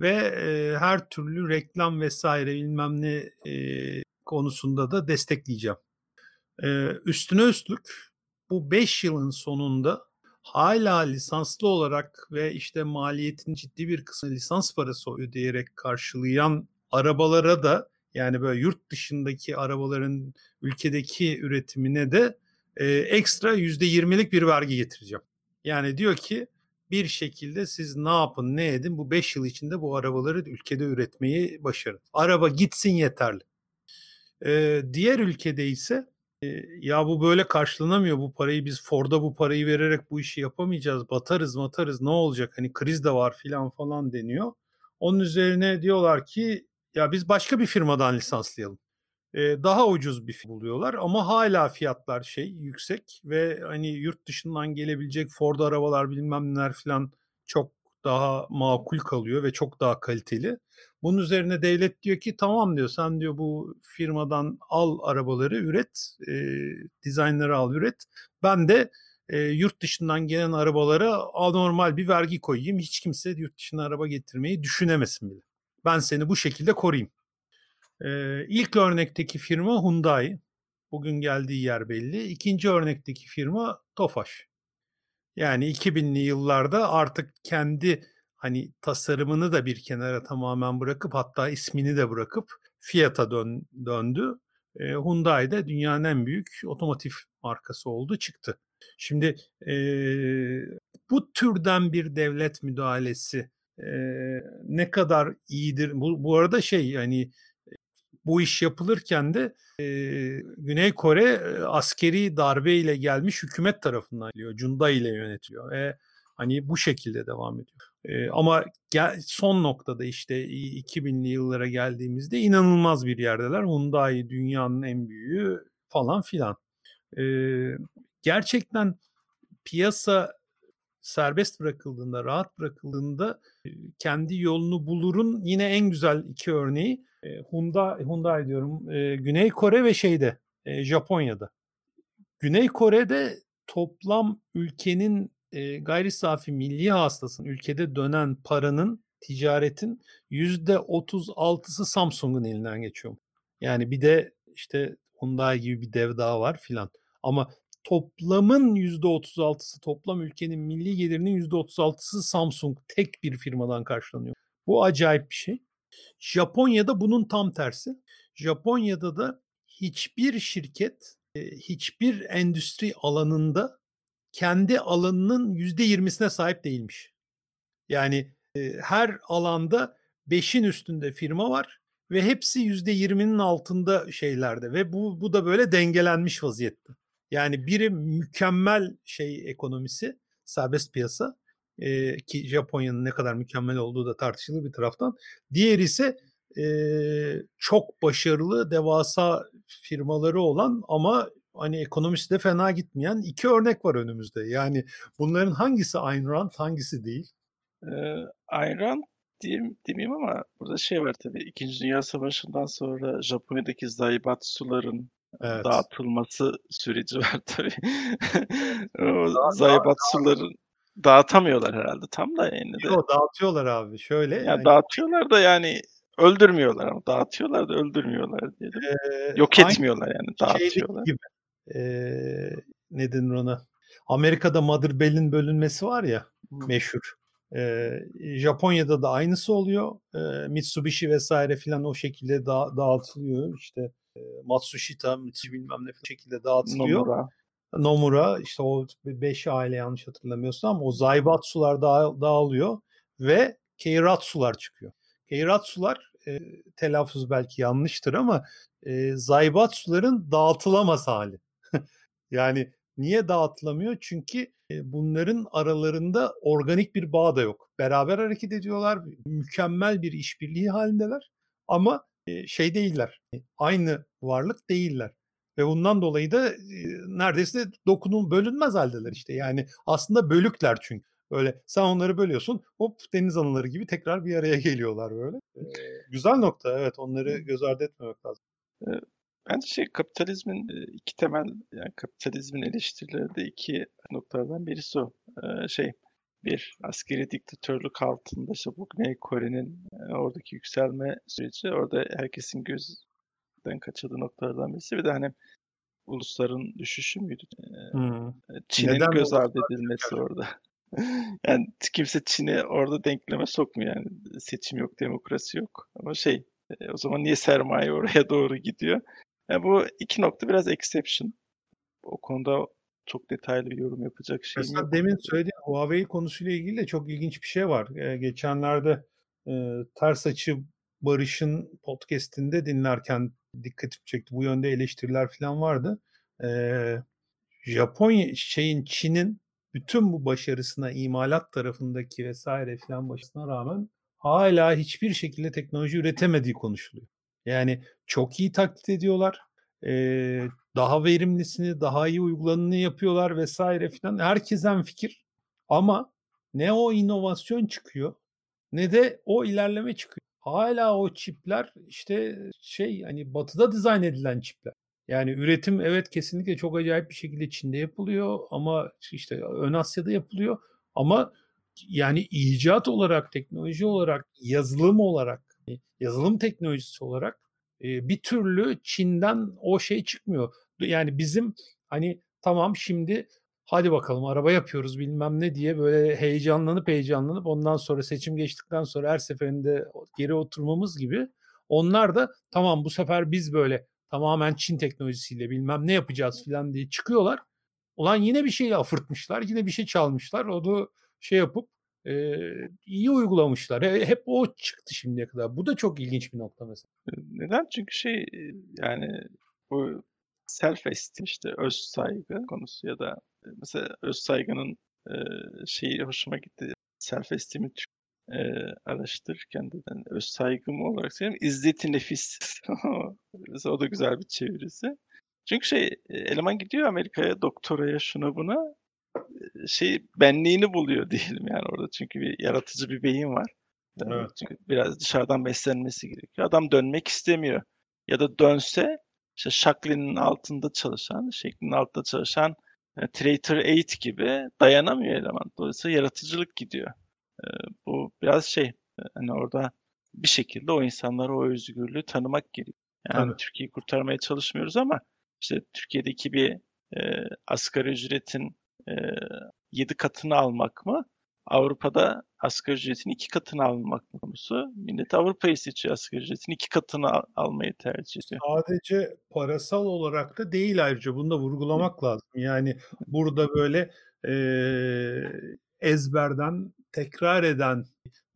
Ve e, her türlü reklam vesaire bilmem ne e, konusunda da destekleyeceğim. E, üstüne üstlük bu 5 yılın sonunda hala lisanslı olarak ve işte maliyetin ciddi bir kısmı lisans parası ödeyerek karşılayan arabalara da yani böyle yurt dışındaki arabaların ülkedeki üretimine de e, ekstra %20'lik bir vergi getireceğim. Yani diyor ki bir şekilde siz ne yapın ne edin bu 5 yıl içinde bu arabaları ülkede üretmeyi başarın. Araba gitsin yeterli. Ee, diğer ülkede ise ya bu böyle karşılanamıyor. Bu parayı biz Ford'a bu parayı vererek bu işi yapamayacağız. Batarız batarız ne olacak? Hani kriz de var filan falan deniyor. Onun üzerine diyorlar ki ya biz başka bir firmadan lisanslayalım. Daha ucuz bir buluyorlar ama hala fiyatlar şey yüksek ve hani yurt dışından gelebilecek Ford arabalar bilmem neler falan çok daha makul kalıyor ve çok daha kaliteli. Bunun üzerine devlet diyor ki tamam diyor sen diyor bu firmadan al arabaları üret, e, dizaynları al üret. Ben de e, yurt dışından gelen arabalara anormal bir vergi koyayım. Hiç kimse yurt dışına araba getirmeyi düşünemesin bile. Ben seni bu şekilde koruyayım. Ee, ilk örnekteki firma Hyundai. Bugün geldiği yer belli. İkinci örnekteki firma Tofaş. Yani 2000'li yıllarda artık kendi hani tasarımını da bir kenara tamamen bırakıp hatta ismini de bırakıp Fiat'a dön, döndü. E, Hyundai de dünyanın en büyük otomotiv markası oldu çıktı. Şimdi e, bu türden bir devlet müdahalesi e, ne kadar iyidir? Bu, bu arada şey yani bu iş yapılırken de e, Güney Kore e, askeri darbe ile gelmiş hükümet tarafından geliyor. Cunda ile yönetiliyor ve hani bu şekilde devam ediyor. E, ama gel, son noktada işte 2000'li yıllara geldiğimizde inanılmaz bir yerdeler. Hyundai dünyanın en büyüğü falan filan. E, gerçekten piyasa serbest bırakıldığında, rahat bırakıldığında kendi yolunu bulurun yine en güzel iki örneği e, Hyundai, Hyundai diyorum e, Güney Kore ve şeyde e, Japonya'da. Güney Kore'de toplam ülkenin e, gayri safi milli hastasının ülkede dönen paranın ticaretin yüzde 36'sı Samsung'un elinden geçiyor. Yani bir de işte Hyundai gibi bir dev daha var filan. Ama toplamın %36'sı toplam ülkenin milli gelirinin %36'sı Samsung tek bir firmadan karşılanıyor. Bu acayip bir şey. Japonya'da bunun tam tersi. Japonya'da da hiçbir şirket hiçbir endüstri alanında kendi alanının %20'sine sahip değilmiş. Yani her alanda 5'in üstünde firma var ve hepsi %20'nin altında şeylerde ve bu bu da böyle dengelenmiş vaziyette. Yani biri mükemmel şey ekonomisi, serbest piyasa e, ki Japonya'nın ne kadar mükemmel olduğu da tartışılır bir taraftan. Diğer ise e, çok başarılı, devasa firmaları olan ama hani ekonomisi de fena gitmeyen iki örnek var önümüzde. Yani bunların hangisi Ayn Rand, hangisi değil? Ee, Ayn Rand diyeyim, demeyeyim ama burada şey var tabii. İkinci Dünya Savaşı'ndan sonra Japonya'daki zaibatsuların Evet. dağıtılması süreci var tabii. o zaibatsuların dağıtamıyorlar herhalde tam da yani de. Yo, dağıtıyorlar abi şöyle. Ya yani... dağıtıyorlar da yani öldürmüyorlar ama dağıtıyorlar da öldürmüyorlar diyelim. Ee, Yok etmiyorlar yani dağıtıyorlar. Gibi. Ee, ne denir ona? Amerika'da Mother Bell'in bölünmesi var ya meşhur. Ee, Japonya'da da aynısı oluyor. Ee, Mitsubishi vesaire filan o şekilde da- dağıtılıyor. İşte e, Matsushita, Mitsubishi bilmem ne şekilde dağıtılıyor. Nomura. Nomura işte o 5 aile yanlış hatırlamıyorsam o Zaibatsular dağ, dağılıyor ve Keiratsular çıkıyor. Keiratsular e, telaffuz belki yanlıştır ama e, Zaibatsuların dağıtılamaz hali. yani niye dağıtılamıyor? Çünkü e, bunların aralarında organik bir bağ da yok. Beraber hareket ediyorlar. Mükemmel bir işbirliği halindeler. Ama e, şey değiller. Aynı varlık değiller. Ve bundan dolayı da neredeyse dokunun bölünmez haldeler işte. Yani aslında bölükler çünkü. Böyle sen onları bölüyorsun hop deniz anıları gibi tekrar bir araya geliyorlar böyle. Ee, güzel nokta evet onları göz ardı etmemek lazım. Bence şey kapitalizmin iki temel yani kapitalizmin eleştirileri de iki noktalardan birisi o. Ee, şey bir askeri diktatörlük altında işte bu Güney Kore'nin oradaki yükselme süreci orada herkesin gözden kaçırdığı noktalardan birisi. Bir de hani ulusların düşüşü müydü? Hmm. Çin'in göz ardı edilmesi orada. yani kimse Çin'i orada denkleme sokmuyor yani seçim yok, demokrasi yok. Ama şey o zaman niye sermaye oraya doğru gidiyor? Yani bu iki nokta biraz exception. O konuda çok detaylı bir yorum yapacak şeyim Mesela yok. demin söylediğin Huawei konusuyla ilgili de çok ilginç bir şey var. Ee, geçenlerde e, Ters Açı Barış'ın podcastinde dinlerken dikkatimi çekti. Bu yönde eleştiriler falan vardı. Ee, Japonya şeyin Çin'in bütün bu başarısına imalat tarafındaki vesaire falan başarısına rağmen hala hiçbir şekilde teknoloji üretemediği konuşuluyor. Yani çok iyi taklit ediyorlar. Ee, daha verimlisini, daha iyi uygulanını yapıyorlar vesaire filan. Herkesten fikir. Ama ne o inovasyon çıkıyor ne de o ilerleme çıkıyor. Hala o çipler işte şey hani batıda dizayn edilen çipler. Yani üretim evet kesinlikle çok acayip bir şekilde Çin'de yapılıyor ama işte Ön Asya'da yapılıyor. Ama yani icat olarak, teknoloji olarak, yazılım olarak, yazılım teknolojisi olarak bir türlü Çin'den o şey çıkmıyor. Yani bizim hani tamam şimdi hadi bakalım araba yapıyoruz bilmem ne diye böyle heyecanlanıp heyecanlanıp ondan sonra seçim geçtikten sonra her seferinde geri oturmamız gibi onlar da tamam bu sefer biz böyle tamamen Çin teknolojisiyle bilmem ne yapacağız filan diye çıkıyorlar. Ulan yine bir şey afırtmışlar, yine bir şey çalmışlar. O da şey yapıp e, iyi uygulamışlar. Hep o çıktı şimdiye kadar. Bu da çok ilginç bir nokta mesela. Neden? Çünkü şey yani bu self esteem işte öz saygı konusu ya da mesela öz saygının e, şeyi hoşuma gitti. Self esteem'i e, araştırırken de yani öz saygım olarak söyleyeyim izzeti nefis. mesela o da güzel bir çevirisi. Çünkü şey eleman gidiyor Amerika'ya doktoraya şuna buna şey benliğini buluyor diyelim yani orada çünkü bir yaratıcı bir beyin var. Evet. Çünkü biraz dışarıdan beslenmesi gerekiyor. Adam dönmek istemiyor. Ya da dönse işte Shackley'nin altında çalışan, şeklinin altında çalışan e, Traitor 8 gibi dayanamıyor eleman. Dolayısıyla yaratıcılık gidiyor. E, bu biraz şey e, hani orada bir şekilde o insanlara o özgürlüğü tanımak gerekiyor. Yani evet. Türkiye'yi kurtarmaya çalışmıyoruz ama işte Türkiye'deki bir e, asgari ücretin e, 7 katını almak mı? Avrupa'da asgari ücretin iki katını almak konusu? Millet Avrupa'yı seçiyor asgari ücretin iki katını al- almayı tercih ediyor. Sadece parasal olarak da değil ayrıca bunu da vurgulamak lazım. Yani burada böyle e, ezberden tekrar eden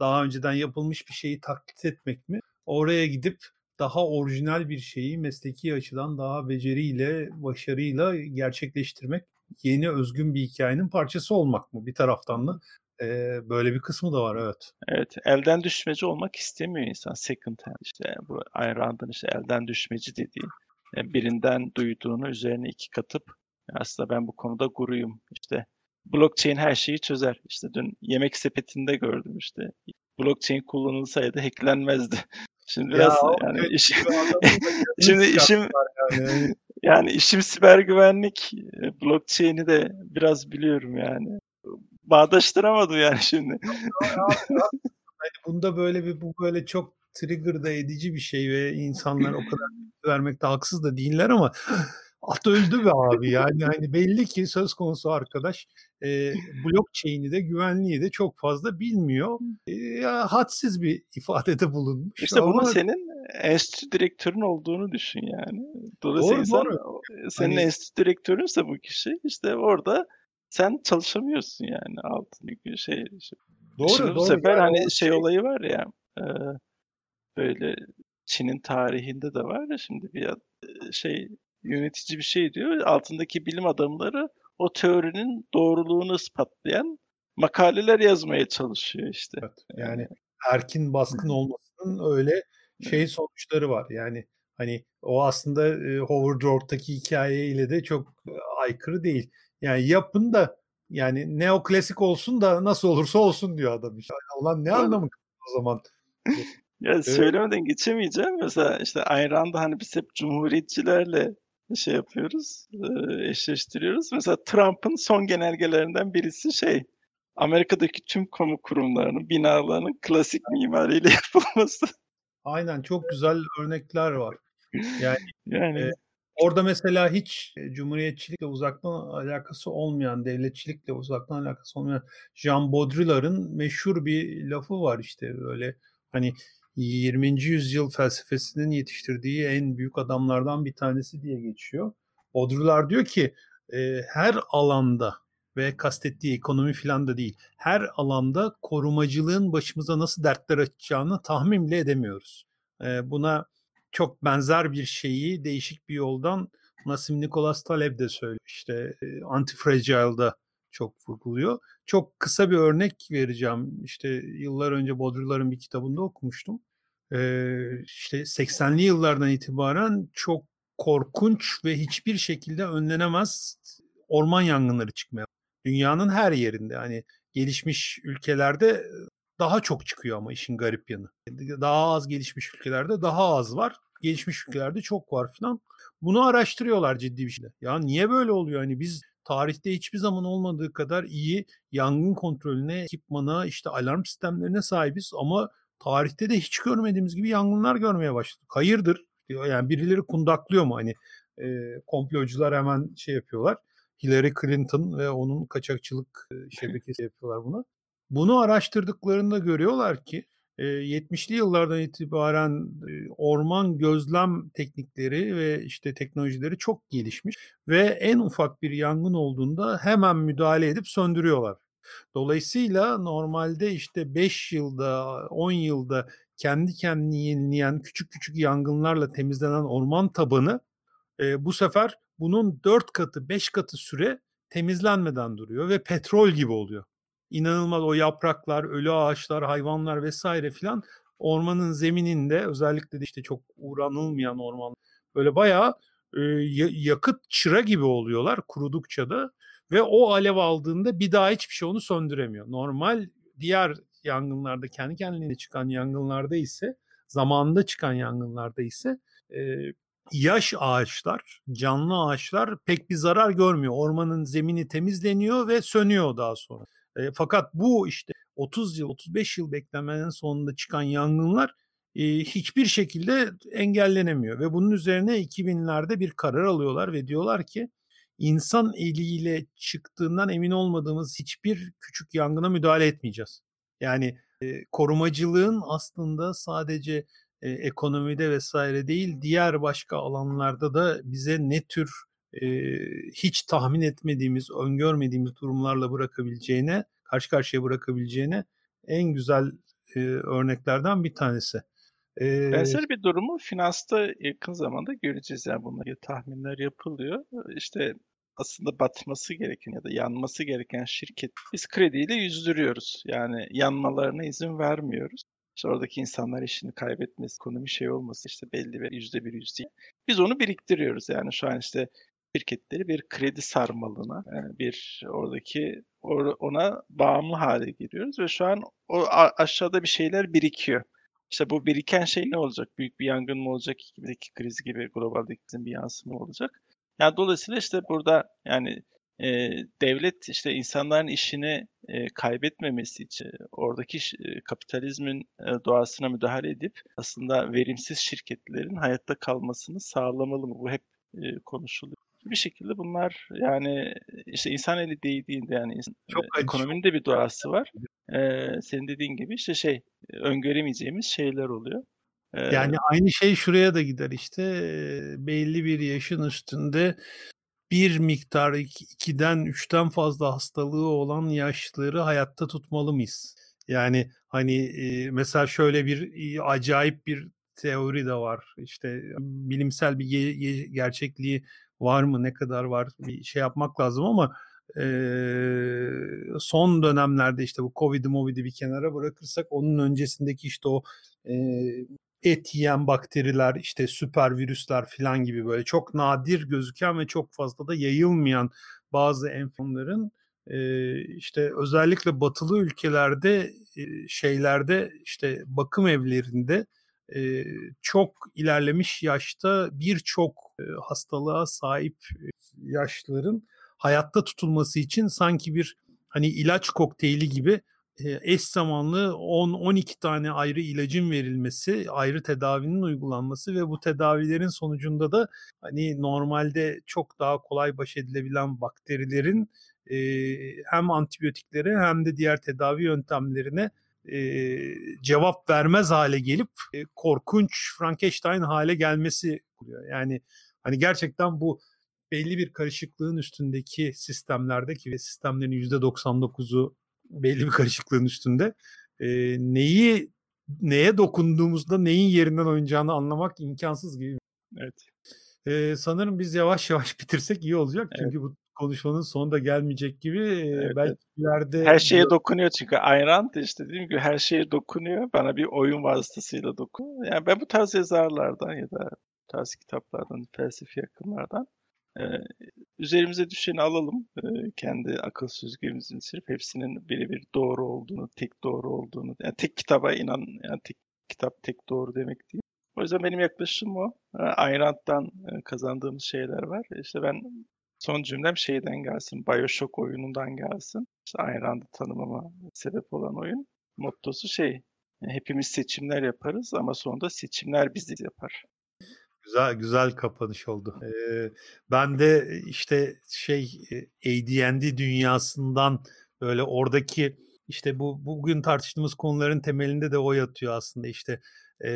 daha önceden yapılmış bir şeyi taklit etmek mi? Oraya gidip daha orijinal bir şeyi mesleki açıdan daha beceriyle, başarıyla gerçekleştirmek yeni özgün bir hikayenin parçası olmak mı bir taraftan da e, böyle bir kısmı da var evet. Evet elden düşmeci olmak istemiyor insan second hand işte bu Ayn işte elden düşmeci dediği birinden duyduğunu üzerine iki katıp aslında ben bu konuda guruyum işte blockchain her şeyi çözer işte dün yemek sepetinde gördüm işte blockchain kullanılsaydı hacklenmezdi. Şimdi biraz ya, yani evet, iş, şimdi işim yani. yani işim siber güvenlik blockchain'i de biraz biliyorum yani bağdaştıramadım yani şimdi. hani bunda böyle bir bu böyle çok trigger da edici bir şey ve insanlar o kadar vermekte haksız da değiller ama at öldü be abi yani hani belli ki söz konusu arkadaş e, blockchain'i de güvenliği de çok fazla bilmiyor. E, hadsiz bir ifadede bulunmuş. İşte ama... bunu senin enstitü direktörün olduğunu düşün yani. Dolayısıyla doğru, insan, doğru. senin hani... enstitü direktörünse bu kişi işte orada sen çalışamıyorsun yani altındaki şey. şey. Doğru, Şimdi doğru. Bu sefer yani hani şey, şey olayı var ya e, böyle Çin'in tarihinde de var ya şimdi bir şey yönetici bir şey diyor altındaki bilim adamları o teorinin doğruluğunu ispatlayan makaleler yazmaya çalışıyor işte. Evet, yani erkin baskın olmasının öyle şey sonuçları var. Yani hani o aslında Howard Roark'taki hikayeyle de çok aykırı değil. Yani yapın da yani neoklasik olsun da nasıl olursa olsun diyor adam işte. Olan ne anlamı o zaman? ya evet. söylemeden geçemeyeceğim. Mesela işte Ayn Rand'ı hani biz hep cumhuriyetçilerle şey yapıyoruz, eşleştiriyoruz. Mesela Trump'ın son genelgelerinden birisi şey, Amerika'daki tüm kamu kurumlarının, binalarının klasik mimariyle yapılması. Aynen çok güzel örnekler var. Yani, yani. E, Orada mesela hiç cumhuriyetçilikle uzaktan alakası olmayan, devletçilikle uzaktan alakası olmayan Jean Baudrillard'ın meşhur bir lafı var işte böyle hani 20. yüzyıl felsefesinin yetiştirdiği en büyük adamlardan bir tanesi diye geçiyor. Baudrillard diyor ki her alanda ve kastettiği ekonomi falan da değil. Her alanda korumacılığın başımıza nasıl dertler açacağını tahmin bile edemiyoruz. Buna çok benzer bir şeyi değişik bir yoldan Nassim Nicholas Taleb de söylüyor. İşte Antifragile'da çok vurguluyor. Çok kısa bir örnek vereceğim. İşte yıllar önce Baudrillard'ın bir kitabında okumuştum. Ee, işte 80'li yıllardan itibaren çok korkunç ve hiçbir şekilde önlenemez orman yangınları çıkmaya. Dünyanın her yerinde hani gelişmiş ülkelerde daha çok çıkıyor ama işin garip yanı. Daha az gelişmiş ülkelerde daha az var. Gelişmiş ülkelerde çok var filan. Bunu araştırıyorlar ciddi bir şekilde. Ya niye böyle oluyor? Hani biz tarihte hiçbir zaman olmadığı kadar iyi yangın kontrolüne, ekipmana, işte alarm sistemlerine sahibiz ama tarihte de hiç görmediğimiz gibi yangınlar görmeye başladık. Hayırdır? Yani birileri kundaklıyor mu hani e, komplocular hemen şey yapıyorlar. Hillary Clinton ve onun kaçakçılık şebekesi yapıyorlar bunu. Bunu araştırdıklarında görüyorlar ki 70'li yıllardan itibaren orman gözlem teknikleri ve işte teknolojileri çok gelişmiş ve en ufak bir yangın olduğunda hemen müdahale edip söndürüyorlar. Dolayısıyla normalde işte 5 yılda, 10 yılda kendi kendini yenileyen küçük küçük yangınlarla temizlenen orman tabanı bu sefer bunun 4 katı, 5 katı süre temizlenmeden duruyor ve petrol gibi oluyor inanılmaz o yapraklar, ölü ağaçlar, hayvanlar vesaire filan ormanın zemininde özellikle de işte çok uğranılmayan orman böyle bayağı e, yakıt çıra gibi oluyorlar kurudukça da ve o alev aldığında bir daha hiçbir şey onu söndüremiyor. Normal diğer yangınlarda kendi kendine çıkan yangınlarda ise zamanında çıkan yangınlarda ise e, yaş ağaçlar, canlı ağaçlar pek bir zarar görmüyor. Ormanın zemini temizleniyor ve sönüyor daha sonra. E, fakat bu işte 30 yıl, 35 yıl beklemenin sonunda çıkan yangınlar e, hiçbir şekilde engellenemiyor. Ve bunun üzerine 2000'lerde bir karar alıyorlar ve diyorlar ki insan eliyle çıktığından emin olmadığımız hiçbir küçük yangına müdahale etmeyeceğiz. Yani e, korumacılığın aslında sadece e, ekonomide vesaire değil diğer başka alanlarda da bize ne tür e, hiç tahmin etmediğimiz, öngörmediğimiz durumlarla bırakabileceğine, karşı karşıya bırakabileceğine en güzel e, örneklerden bir tanesi. E, Benzer bir durumu finansta yakın zamanda göreceğiz. Yani bunları tahminler yapılıyor. İşte aslında batması gereken ya da yanması gereken şirket biz krediyle yüzdürüyoruz. Yani yanmalarına izin vermiyoruz. İşte oradaki insanlar işini kaybetmesi, ekonomi şey olması işte belli bir yüzde bir yüzde. Biz onu biriktiriyoruz yani şu an işte şirketleri bir kredi sarmalına, yani bir oradaki ona bağımlı hale giriyoruz ve şu an o aşağıda bir şeyler birikiyor. İşte bu biriken şey ne olacak? Büyük bir yangın mı olacak? 2002 kriz gibi global iklim bir yansıma olacak. Yani dolayısıyla işte burada yani e, devlet işte insanların işini e, kaybetmemesi için oradaki e, kapitalizmin e, doğasına müdahale edip aslında verimsiz şirketlerin hayatta kalmasını sağlamalı mı? Bu hep e, konuşuluyor bir şekilde bunlar yani işte insan eli değdiğinde yani çok e, ekonominin de bir doğası var. Ee, senin dediğin gibi işte şey öngöremeyeceğimiz şeyler oluyor. Ee, yani aynı şey şuraya da gider işte belli bir yaşın üstünde bir miktar ikiden üçten fazla hastalığı olan yaşlıları hayatta tutmalı mıyız? Yani hani mesela şöyle bir acayip bir teori de var. İşte bilimsel bir ge- gerçekliği var mı ne kadar var bir şey yapmak lazım ama e, son dönemlerde işte bu Covid'i Movid'i bir kenara bırakırsak onun öncesindeki işte o e, et yiyen bakteriler işte süper virüsler falan gibi böyle çok nadir gözüken ve çok fazla da yayılmayan bazı enfeksiyonların e, işte özellikle batılı ülkelerde e, şeylerde işte bakım evlerinde e, çok ilerlemiş yaşta birçok e, hastalığa sahip yaşlıların hayatta tutulması için sanki bir hani ilaç kokteyli gibi eş zamanlı 10-12 tane ayrı ilacın verilmesi, ayrı tedavinin uygulanması ve bu tedavilerin sonucunda da hani normalde çok daha kolay baş edilebilen bakterilerin e, hem antibiyotiklere hem de diğer tedavi yöntemlerine e, cevap vermez hale gelip e, korkunç Frankenstein hale gelmesi oluyor. Yani hani gerçekten bu belli bir karışıklığın üstündeki sistemlerdeki ve sistemlerin %99'u belli bir karışıklığın üstünde e, neyi neye dokunduğumuzda neyin yerinden oynayacağını anlamak imkansız gibi. Evet. E, sanırım biz yavaş yavaş bitirsek iyi olacak. Evet. Çünkü bu konuşmanın sonu da gelmeyecek gibi. Evet, belki ileride... Her şeye dokunuyor çünkü Ayn işte dediğim gibi her şeye dokunuyor. Bana bir oyun vasıtasıyla dokunuyor. Yani ben bu tarz yazarlardan ya da tarz kitaplardan, felsefi yakınlardan e, üzerimize düşeni alalım. E, kendi akıl süzgecimizin sırf hepsinin birebir doğru olduğunu, tek doğru olduğunu, yani tek kitaba inan, yani tek kitap tek doğru demek değil. O yüzden benim yaklaşımım o. Ayn Rand'dan kazandığımız şeyler var. İşte ben son cümlem şeyden gelsin, Bioshock oyunundan gelsin. İşte Ayn Rand'ı tanımama sebep olan oyun. Mottosu şey, hepimiz seçimler yaparız ama sonunda seçimler bizi yapar. Güzel güzel kapanış oldu. Ee, ben de işte şey AD&D dünyasından böyle oradaki işte bu bugün tartıştığımız konuların temelinde de o yatıyor aslında işte e,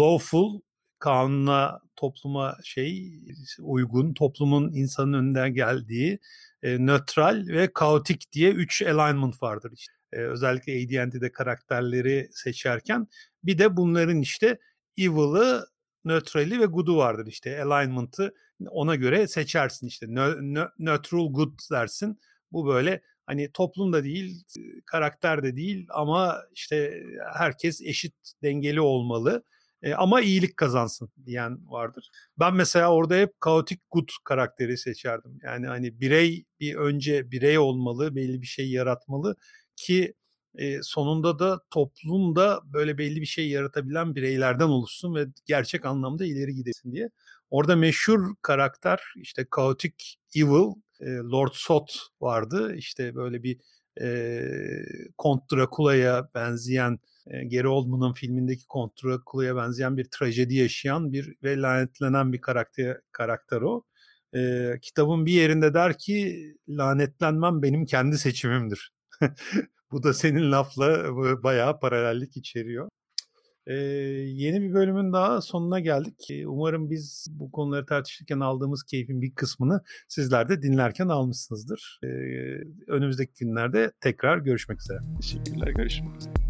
lawful kanuna topluma şey uygun toplumun insanın önünden geldiği e, nötral ve kaotik diye üç alignment vardır işte. E, özellikle AD&D'de karakterleri seçerken bir de bunların işte evil'ı nötrali ve good'u vardır işte alignment'ı ona göre seçersin işte neutral good dersin. Bu böyle hani toplum da değil, karakter de değil ama işte herkes eşit dengeli olmalı. E, ama iyilik kazansın diyen vardır. Ben mesela orada hep kaotik good karakteri seçerdim. Yani hani birey bir önce birey olmalı, belli bir şey yaratmalı ki e, sonunda da toplumda böyle belli bir şey yaratabilen bireylerden oluşsun ve gerçek anlamda ileri gidesin diye. Orada meşhur karakter işte kaotik evil e, Lord Sot vardı. İşte böyle bir e, Kont Drakula'ya benzeyen e, Gary Oldman'ın filmindeki Kont Drakula'ya benzeyen bir trajedi yaşayan bir ve lanetlenen bir karakter karakter o. E, kitabın bir yerinde der ki lanetlenmem benim kendi seçimimdir. Bu da senin lafla bayağı paralellik içeriyor. Ee, yeni bir bölümün daha sonuna geldik. Umarım biz bu konuları tartışırken aldığımız keyfin bir kısmını sizler de dinlerken almışsınızdır. Ee, önümüzdeki günlerde tekrar görüşmek üzere. Teşekkürler, görüşmek üzere.